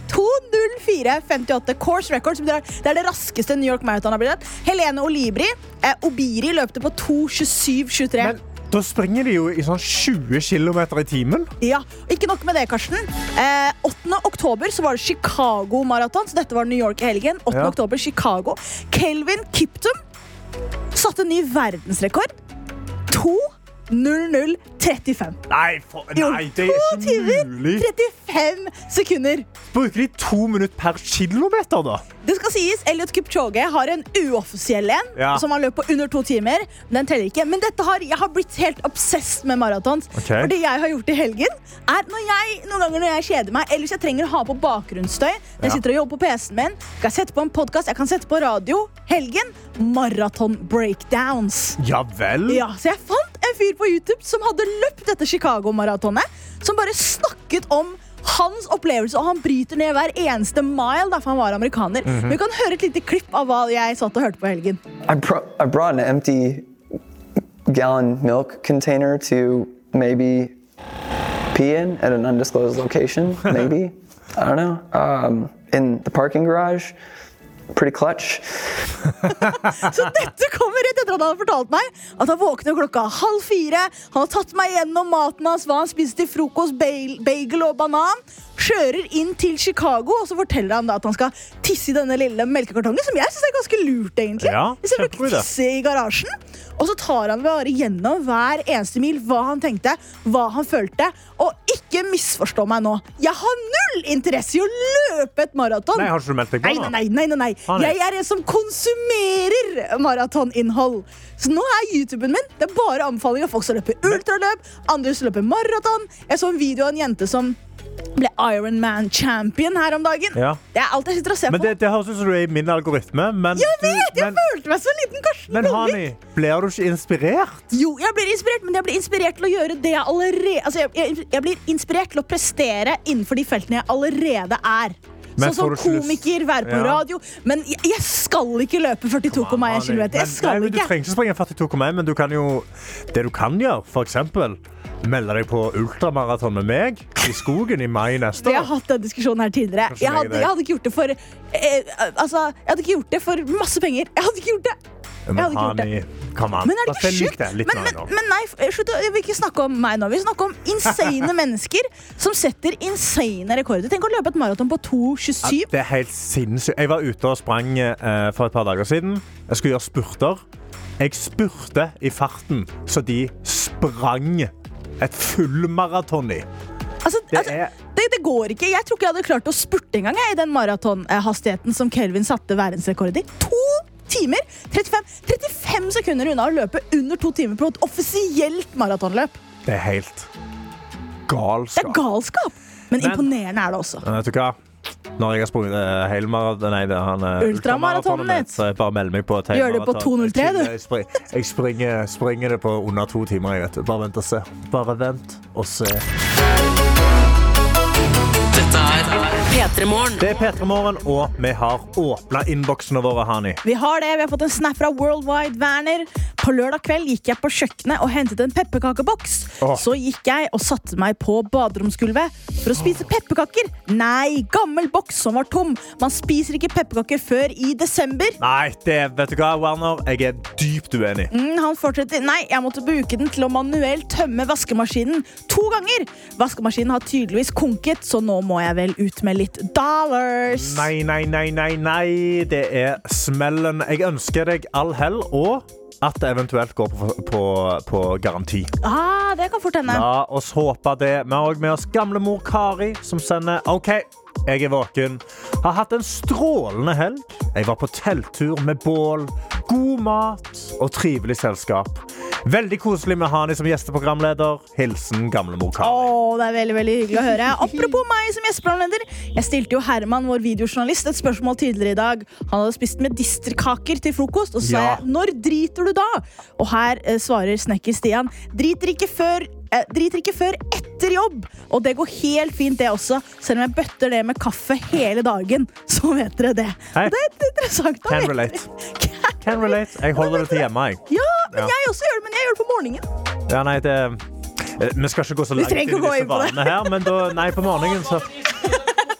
2.04,58. Course record. Som det, det er det raskeste New York Marathon har blitt. Helene Olibri, eh, Obiri løpte på 2.27,23. Da springer de jo i sånn 20 km i timen. Ja, Ikke nok med det, Karsten. Eh, 8. oktober så var det Chicago Marathon. Så dette var New York i helgen. 8. Ja. oktober, Chicago. Kelvin Kiptum satte ny verdensrekord. 2.00,35. Nei, for, nei, det er ikke mulig. 35 sekunder. Bruker de to minutter per kilometer, da? Det skal sies, Elliot Kipchoge har en uoffisiell en Ja. som han løp på under to timer. Den teller ikke. Men har, jeg har blitt helt obsessed med maratons. Okay. For det jeg har gjort i helgen, er når jeg, noen ganger når jeg kjeder meg, eller jeg trenger å ha på bakgrunnsstøy, når jeg sitter og jobber på PC-en min, kan jeg sette på en podkast, jeg kan sette på radio. Helgen maraton breakdowns. Ja vel? Ja, så jeg fant en fyr på YouTube som hadde løpt dette Chicago-maratonet. Som bare snakket om hans opplevelse, og han bryter ned hver eneste mile. derfor han var amerikaner. Men Vi kan høre et lite klipp av hva jeg satt og hørte på helgen. I, brought, I brought an empty gallon milk container to maybe pee in at an undisclosed location, maybe. [laughs] I don't know. Um, in the parking garage. Pretty clutch. [laughs] Så dette kommer rett etter at han har fortalt meg at han våkner klokka halv fire. Han har tatt meg gjennom maten hans, hva han spiste til frokost, bagel og banan. Kjører inn til Chicago, og så forteller han da at han skal tisse i denne lille melkekartongen, som jeg syns er ganske lurt, egentlig. Ja, bruker idé. tisse i garasjen. Og så tar han bare gjennom hver eneste mil hva han tenkte, hva han følte. Og ikke misforstå meg nå. Jeg har null interesse i å løpe et maraton. Nei, Har ikke du meldt deg på nå? nei, nei, nei, nei. Nei. Jeg er en som konsumerer maratoninnhold. Så nå er YouTuben min Det er bare anbefaling av folk som løper ultraløp, andre som løper maraton. Jeg så en video av en jente som ble Ironman champion her om dagen. Ja. Det er alt jeg sitter og ser Men på. det, det høres ut som du er i min algoritme. Men, jeg vet! du, Jeg men, følte meg som liten Karsten men Hani, blir du ikke inspirert? Jo, jeg blir inspirert, men jeg blir inspirert til å gjøre det jeg allerede Altså, jeg, jeg, jeg blir inspirert til å prestere innenfor de feltene jeg allerede er. Men Sånn som komiker, være på Ja. radio. Men jeg, jeg skal ikke løpe 42,1 km. Jeg skal Du trenger ikke springe 42,1, men du kan jo Det du kan gjøre, for eksempel Melde deg på ultramaraton med meg i skogen i mai neste år. Vi har hatt den diskusjonen her tidligere. Jeg hadde, jeg hadde ikke gjort det for eh, Altså, jeg hadde ikke gjort det for masse penger. Jeg hadde ikke gjort det. Men jeg hadde ikke gjort det. Come on. Men er det ikke sjukt? Men, men, men nei, slutt, å- ikke snakke om meg nå. Vi snakker om insane [laughs] mennesker som setter insane rekorder. Tenk å løpe et maraton på 2,27. Ja, det er helt sinnssykt. Jeg var ute og sprang eh, for et par dager siden. Jeg skulle gjøre spurter. Jeg spurte i farten, så de sprang et fullmaraton i. Altså, Det altså, det, det går ikke. Jeg tror ikke jeg hadde klart å spurte engang i den maratonhastigheten som Kelvin satte verdensrekord i. To timer! 35, 35 sekunder unna å løpe under to timer på et offisielt maratonløp. Det er helt galskap. Det er galskap! Men, Men- imponerende er det også. Men Vet du hva? Når jeg har sprunget uh, helmaraton Nei, det er han uh, Ultramaratonet mitt. Så jeg bare melder meg på et Gjør det på 2.03 du. Jeg, spring, jeg springer, springer det på under to timer. Jeg vet. Bare vent og se. Bare vent og se. Dette er P3 Det er P3 Morgen, og vi har åpna innboksene våre, Hani. Vi har det. Vi har fått en snap fra Worldwide Werner. På lørdag kveld gikk jeg på kjøkkenet og hentet en pepperkakeboks. Så gikk jeg og satte meg på baderomsgulvet for å spise pepperkaker. Nei, gammel boks som var tom. Man spiser ikke pepperkaker før i desember. Nei, det, vet du hva, Werner? Jeg er dypt uenig. Mm, han fortsetter. Nei, jeg måtte bruke den til å manuelt tømme vaskemaskinen to ganger. Vaskemaskinen har tydeligvis konket, så nå må jeg vel ut med litt dollars. Nei, nei, nei, nei, nei. Det er smellen. Jeg ønsker deg all hell, og at det eventuelt går på, på, på garanti. Ah, det kan fort hende. La oss håpe det. Vi har også med oss gamlemor Kari, som sender OK. Jeg er våken. Har hatt en strålende helg. Jeg var på telttur med bål, god mat og trivelig selskap. Veldig koselig med Hani som gjesteprogramleder. Hilsen gamlemor Kari. Åh, det er veldig, veldig hyggelig å høre. [laughs] Apropos meg som gjesteprogramleder. Jeg stilte jo Herman, vår videojournalist, et spørsmål tidligere i dag. Han hadde spist medisterkaker til frokost, og så sa Ja. jeg når driter du da? Og her eh, svarer snekker Stian driter ikke før eh, driter ikke før etter jobb. Og det går helt fint, det også. Selv om jeg bøtter det med kaffe hele dagen, så vet dere det. Hei. Det er interessant. Da, Can relate. Can Can relate. Jeg holder det til hjemme, jeg. Ja, men Ja. jeg også gjør det, men jeg gjør det på morgenen. Ja, nei, det eh, Vi skal ikke gå så langt inn i disse vanene her, men da Nei, på morgenen, så [laughs]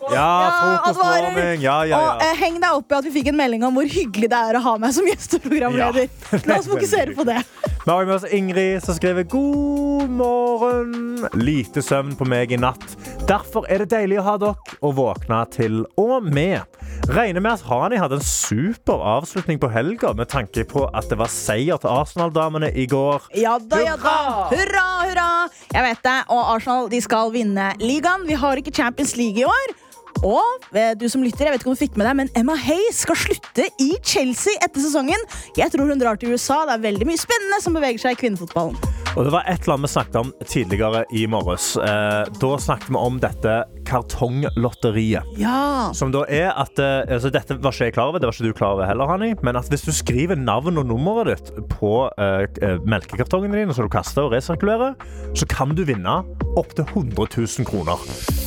Ja, frokostvarming. Ja, ja, Og eh, heng deg opp i at vi fikk en melding om hvor hyggelig det er å ha meg som gjesteprogramleder. Ja. La oss [laughs] fokusere på det. Vi har med oss Ingrid som skriver God morgen. Lite søvn på meg i natt. Derfor er det deilig å ha dere å våkne til og med. Regner med at Hani hadde en super avslutning på helga med tanke på at det var seier til Arsenal-damene i går. Ja da, ja da. Hurra, hurra. Jeg vet det. Og Arsenal de skal vinne ligaen. Vi har ikke Champions League i år. Og eh, du som lytter, jeg vet ikke om du fikk med deg, men Emma Hayes skal slutte i Chelsea etter sesongen. Jeg tror hun drar til USA. Det er veldig mye spennende som beveger seg i kvinnefotballen. Og det var et eller annet vi snakket om tidligere i morges. Eh, da snakket vi om dette kartonglotteriet. Ja. Som da er at eh, altså Dette var ikke jeg klar over, det var ikke du klar over heller, Hanni. Men at hvis du skriver navn og nummeret ditt på eh, melkekartongene dine som du kaster og resirkulerer, så kan du vinne opptil 100 000 kroner.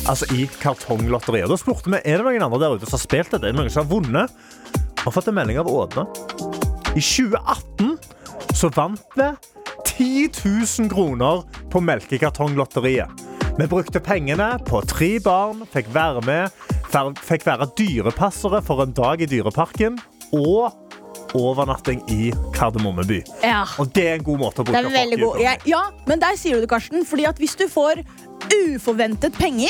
Altså i kartonglotteriet. Da spurte vi er det noen andre der ute som har spilt dette. Er det noen som har vunnet. Og fått en melding av Ådne. I 2018 så vant vi 10 000 kroner på melkekartonglotteriet. Vi brukte pengene på tre barn, fikk være med, fikk være dyrepassere for en dag i Dyreparken og overnatting i Kardemommeby. Ja. Og det er en god måte å bruke er veldig på. Ja, men der sier du det, Karsten. Fordi at hvis du får uforventet penger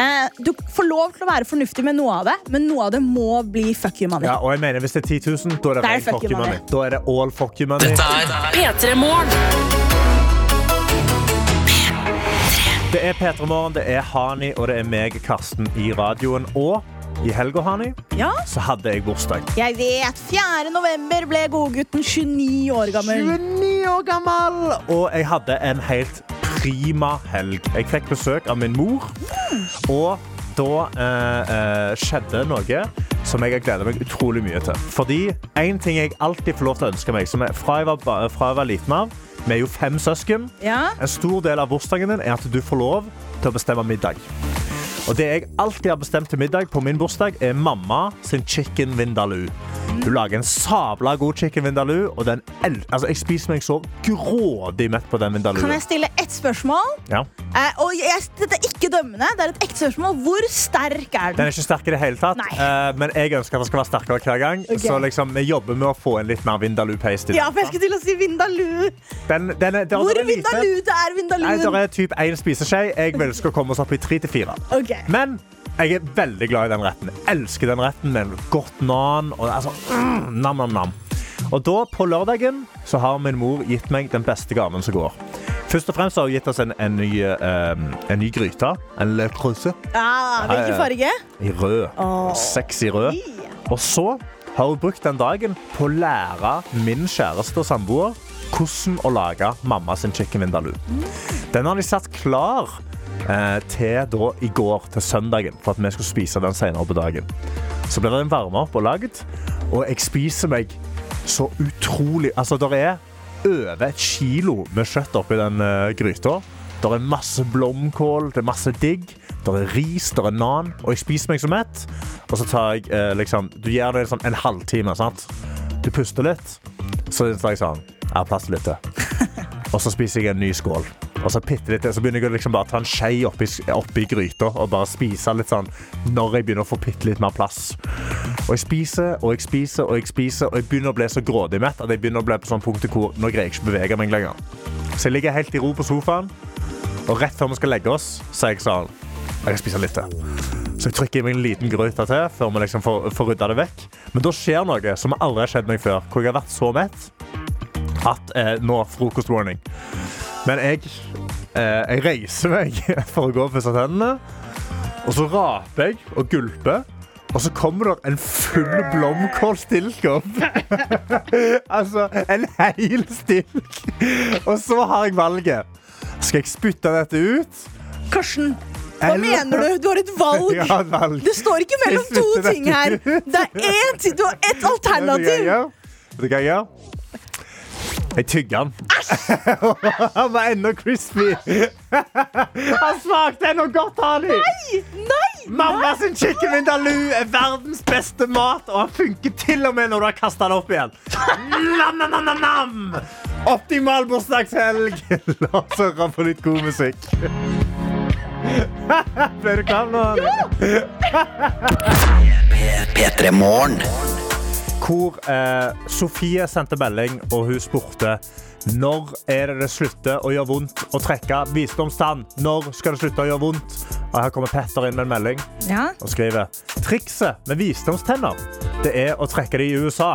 eh, Du får lov til å være fornuftig med noe av det, men noe av det må bli fuck you money. Ja, og jeg mener Hvis det er 10 000, da er det det er fuck fuck you you money. money. Da er det all fuck you money. Dette er P3 Det er P3 Morgen, det er Hani og det er meg, Karsten, i radioen. Og i helga, Hani, Ja, så hadde jeg bursdag. jeg vet. 4. november ble godgutten 29 år gammel. 29 år gammel! Og jeg hadde en helt prima helg. Jeg fikk besøk av min mor, og da eh, eh, skjedde noe som jeg har gledet meg utrolig mye til. Fordi en ting jeg alltid får lov til å ønske meg, som er fra jeg var, fra jeg var liten av Vi er jo fem søsken. Ja. En stor del av bursdagen din er at du får lov til å bestemme middag. Og det jeg alltid har bestemt til middag på min bursdag, er mamma sin chicken vindaloo. Hun lager en sabla god chicken vindaloo, og den altså, jeg spiser meg så grådig mett på den Kan jeg stille ett spørsmål? Ja. Eh, og jeg, dette er ikke dømmende. Det er et ekte spørsmål. Hvor sterk er Den den? er ikke sterk i det hele tatt, eh, men jeg ønsker at den skal være sterkere hver gang. Okay. Så liksom, vi jobber med å få en litt mer vindaloo-paste Ja, for jeg skulle til å si Vindaloo. Den, den er, Hvor. Vindaloo det er Nei, Vindaloo? det er typ én spiseskje. Jeg ønsker å komme oss opp i tre til fire. Ok. Men jeg er veldig glad i den retten. Jeg elsker den retten med godt nan. Og altså, mm, nam, nam, nam. Og da, på lørdagen, så har min mor gitt meg den beste gaven som går. Først og fremst har hun gitt oss en, en, ny, um, en ny gryte. En Le Creuse Ja, hvilken farge? i rød. Oh. Sexy rød. Og så har hun brukt den dagen på å lære min kjæreste og samboer hvordan å lage mamma sin chicken vindaloo. Den har de satt klar eh, til da i går, til søndagen, for at vi skulle spise den senere på dagen. Så blir den varma opp og lagd, og jeg spiser meg så utrolig Altså, det er over et kilo med kjøtt oppi den uh, gryta. Det er masse blomkål, det er masse digg. det er ris, det er nan, og jeg spiser meg så mett. Og så tar jeg eh, liksom Du gjør det sånn en halvtime, sant? Du puster litt. Så tar jeg sånn Jeg har plass til litt til. [laughs] Og så spiser jeg en ny skål. Og så bitte litt. Så begynner jeg å liksom bare ta en skje oppi, oppi gryta og bare spise litt sånn når jeg begynner å få bitte litt mer plass. Og jeg spiser og jeg spiser og jeg spiser, og jeg begynner å bli så grådig mett at jeg begynner å bli på sånn punkt hvor nå greier jeg ikke å bevege meg lenger. Så jeg ligger helt i ro på sofaen, og rett før vi skal legge oss, så er jeg sånn Jeg kan spise litt til. Så jeg trykker i meg en liten gryte til før vi liksom får, får rydda det vekk. Men da skjer noe som aldri har skjedd meg før, hvor jeg har vært så mett at eh, nå frokostwarning. Men jeg, eh, jeg reiser meg [laughs] for å gå og pusse tennene, og så raper jeg og gulper. Og så kommer det en full blomkålstilk [laughs] altså, en hel stilk. Og så har jeg valget. Skal jeg spytte dette ut? Karsten, hva Eller- mener du? Du har et valg. [laughs] Har valg. Det står ikke mellom to ting her. Det er ting. Du har ett alternativ. Vet du hva jeg gjør? Jeg tygga den. Han var ennå crispy. Han smakte ennå godt, Hani. Nei! Mamma sin chicken vindaloo er verdens beste mat, og han funker til og med når du har kasta den opp igjen. Nam, nam, nam, nam. Optimal bursdagshelg. La oss høre på litt god musikk. Ble du klar nå? P3 Morgen. Hvor eh, Sofie sendte melding, og hun spurte når er det det slutter å gjøre vondt å trekke visdomstann? Når skal det slutte å gjøre vondt? Og her kommer Petter inn med en melding Ja. og skriver Trikset med visdomstenner det er å trekke det i USA.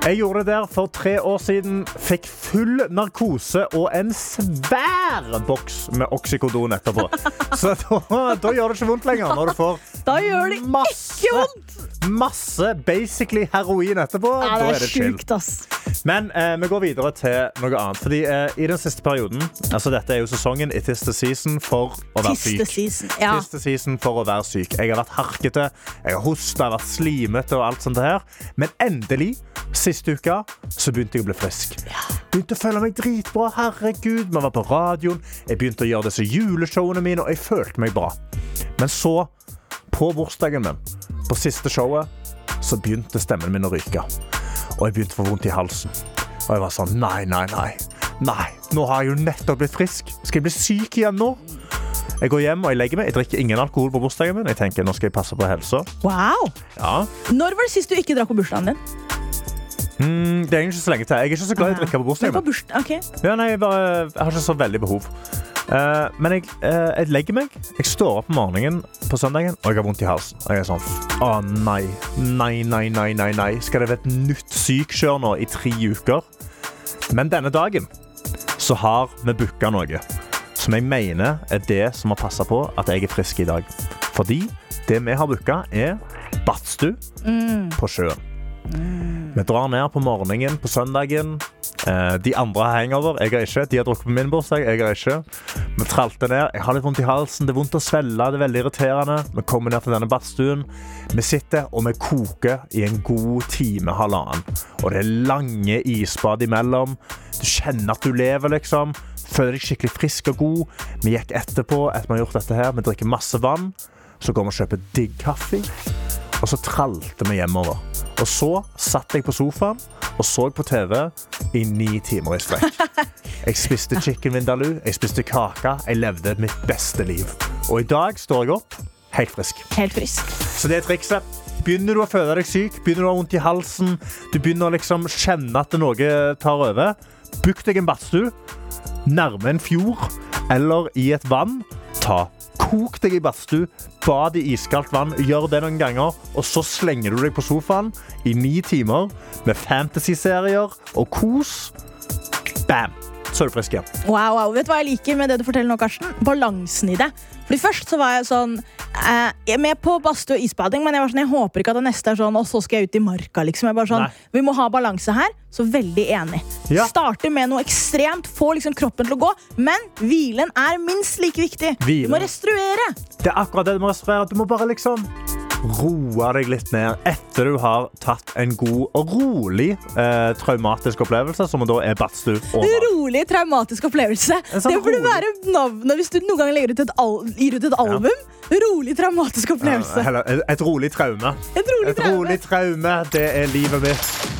Jeg gjorde det der for tre år siden. Fikk full narkose og en svær boks med oksykodon etterpå. Så [laughs] da, da gjør det ikke vondt lenger når du får masse, masse basically heroin etterpå. Ja, da det er det sjukt, ass. Men eh, vi går videre til noe annet. Fordi eh, i den siste perioden Altså dette er jo sesongen It is the season for å være syk. season. Ja. Season for å være syk. Jeg har vært harkete, jeg har hosta, vært slimete og alt sånt her. Men endelig, siste uka, så begynte jeg å bli frisk. Begynte å føle meg dritbra. Herregud, vi var på radioen. Jeg begynte å gjøre disse juleshowene mine, og jeg følte meg bra. Men så, på bursdagen min, på siste showet, så begynte stemmen min å ryke. Og jeg begynte å få vondt i halsen. Og jeg var sånn, nei, nei, nei. Nei, nå har jeg jo nettopp blitt frisk. Skal jeg bli syk igjen nå? Jeg går hjem og jeg legger meg. Jeg drikker ingen alkohol på bursdagen min. Jeg tenker, nå skal jeg passe på helsa. Wow. Ja. Når var det sist du ikke drakk på bursdagen din? Mm, det er egentlig ikke så lenge til. Jeg er ikke så glad i å drikke på Men bursdagen på min. bursdag, ok. Ja, nei, jeg, bare, jeg har ikke så veldig behov. Uh, men jeg, uh, jeg legger meg. Jeg står opp om morgenen på søndagen, og jeg har vondt i halsen. Og jeg er sånn Å nei. Nei, nei, nei, nei. nei. Skal det være et nytt sykekjør nå i tre uker? Men denne dagen så har vi booka noe som jeg mener er det som har passa på at jeg er frisk i dag. Fordi det vi har booka, er badstue på sjøen. Vi drar ned på morgenen på søndagen. Eh, de andre har hangover. Jeg har ikke. De har drukket på min bursdag. Jeg har ikke. Vi tralter ned. Jeg har litt vondt i halsen. Det er vondt å svelge. Det er veldig irriterende. Vi kommer ned til denne badstuen. Vi sitter og vi koker i en god time, halvannen. Og det er lange isbad imellom. Du kjenner at du lever, liksom. Føler deg skikkelig frisk og god. Vi gikk etterpå etter vi har gjort dette her. Vi drikker masse vann. Så går vi og kjøper digg kaffe. Og så tralte vi hjemover. Og så satt jeg på sofaen og så på TV i ni timer i strekk. [laughs] Jeg spiste chicken vindaloo, jeg spiste kake. Jeg levde mitt beste liv. Og i dag står jeg opp helt frisk. Helt frisk. Så det er trikset. Begynner du å føle deg syk, begynner du å ha vondt i halsen, du begynner å liksom kjenne at noe tar over, book deg en badstue nærme en fjord eller i et vann. Ta Kok deg i badstue, bad i iskaldt vann, gjør det noen ganger, og så slenger du deg på sofaen i ni timer med fantasy-serier og kos. Bam! Så du frisk igjen. Wow, wow. Vet du hva jeg liker med det du forteller nå, Karsten? Balansen i det. Fordi Først så var jeg sånn eh, jeg er med på badstue og isbading, men jeg var sånn, jeg håper ikke at det neste er sånn Og så skal jeg ut i marka. liksom. Jeg bare sånn, Nei. Vi må ha balanse her. Så veldig enig. Ja. Starte med noe ekstremt, få liksom kroppen til å gå, men hvilen er minst like viktig. Hvile. Du må restruere. Det er akkurat det du må restaurere. Du må bare liksom roe deg litt ned etter du har tatt en god og rolig eh, traumatisk opplevelse, som da er badstue vann. Rolig, traumatisk opplevelse. Sånn det burde rolig- være navnet hvis du noen gang legger ut et, al gir ut et album. Rolig, traumatisk opplevelse. Eller, et, et rolig traume. Et rolig Et traume. rolig traume, det er livet mitt.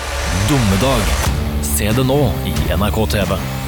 Dommedag. Se det nå i NRK TV.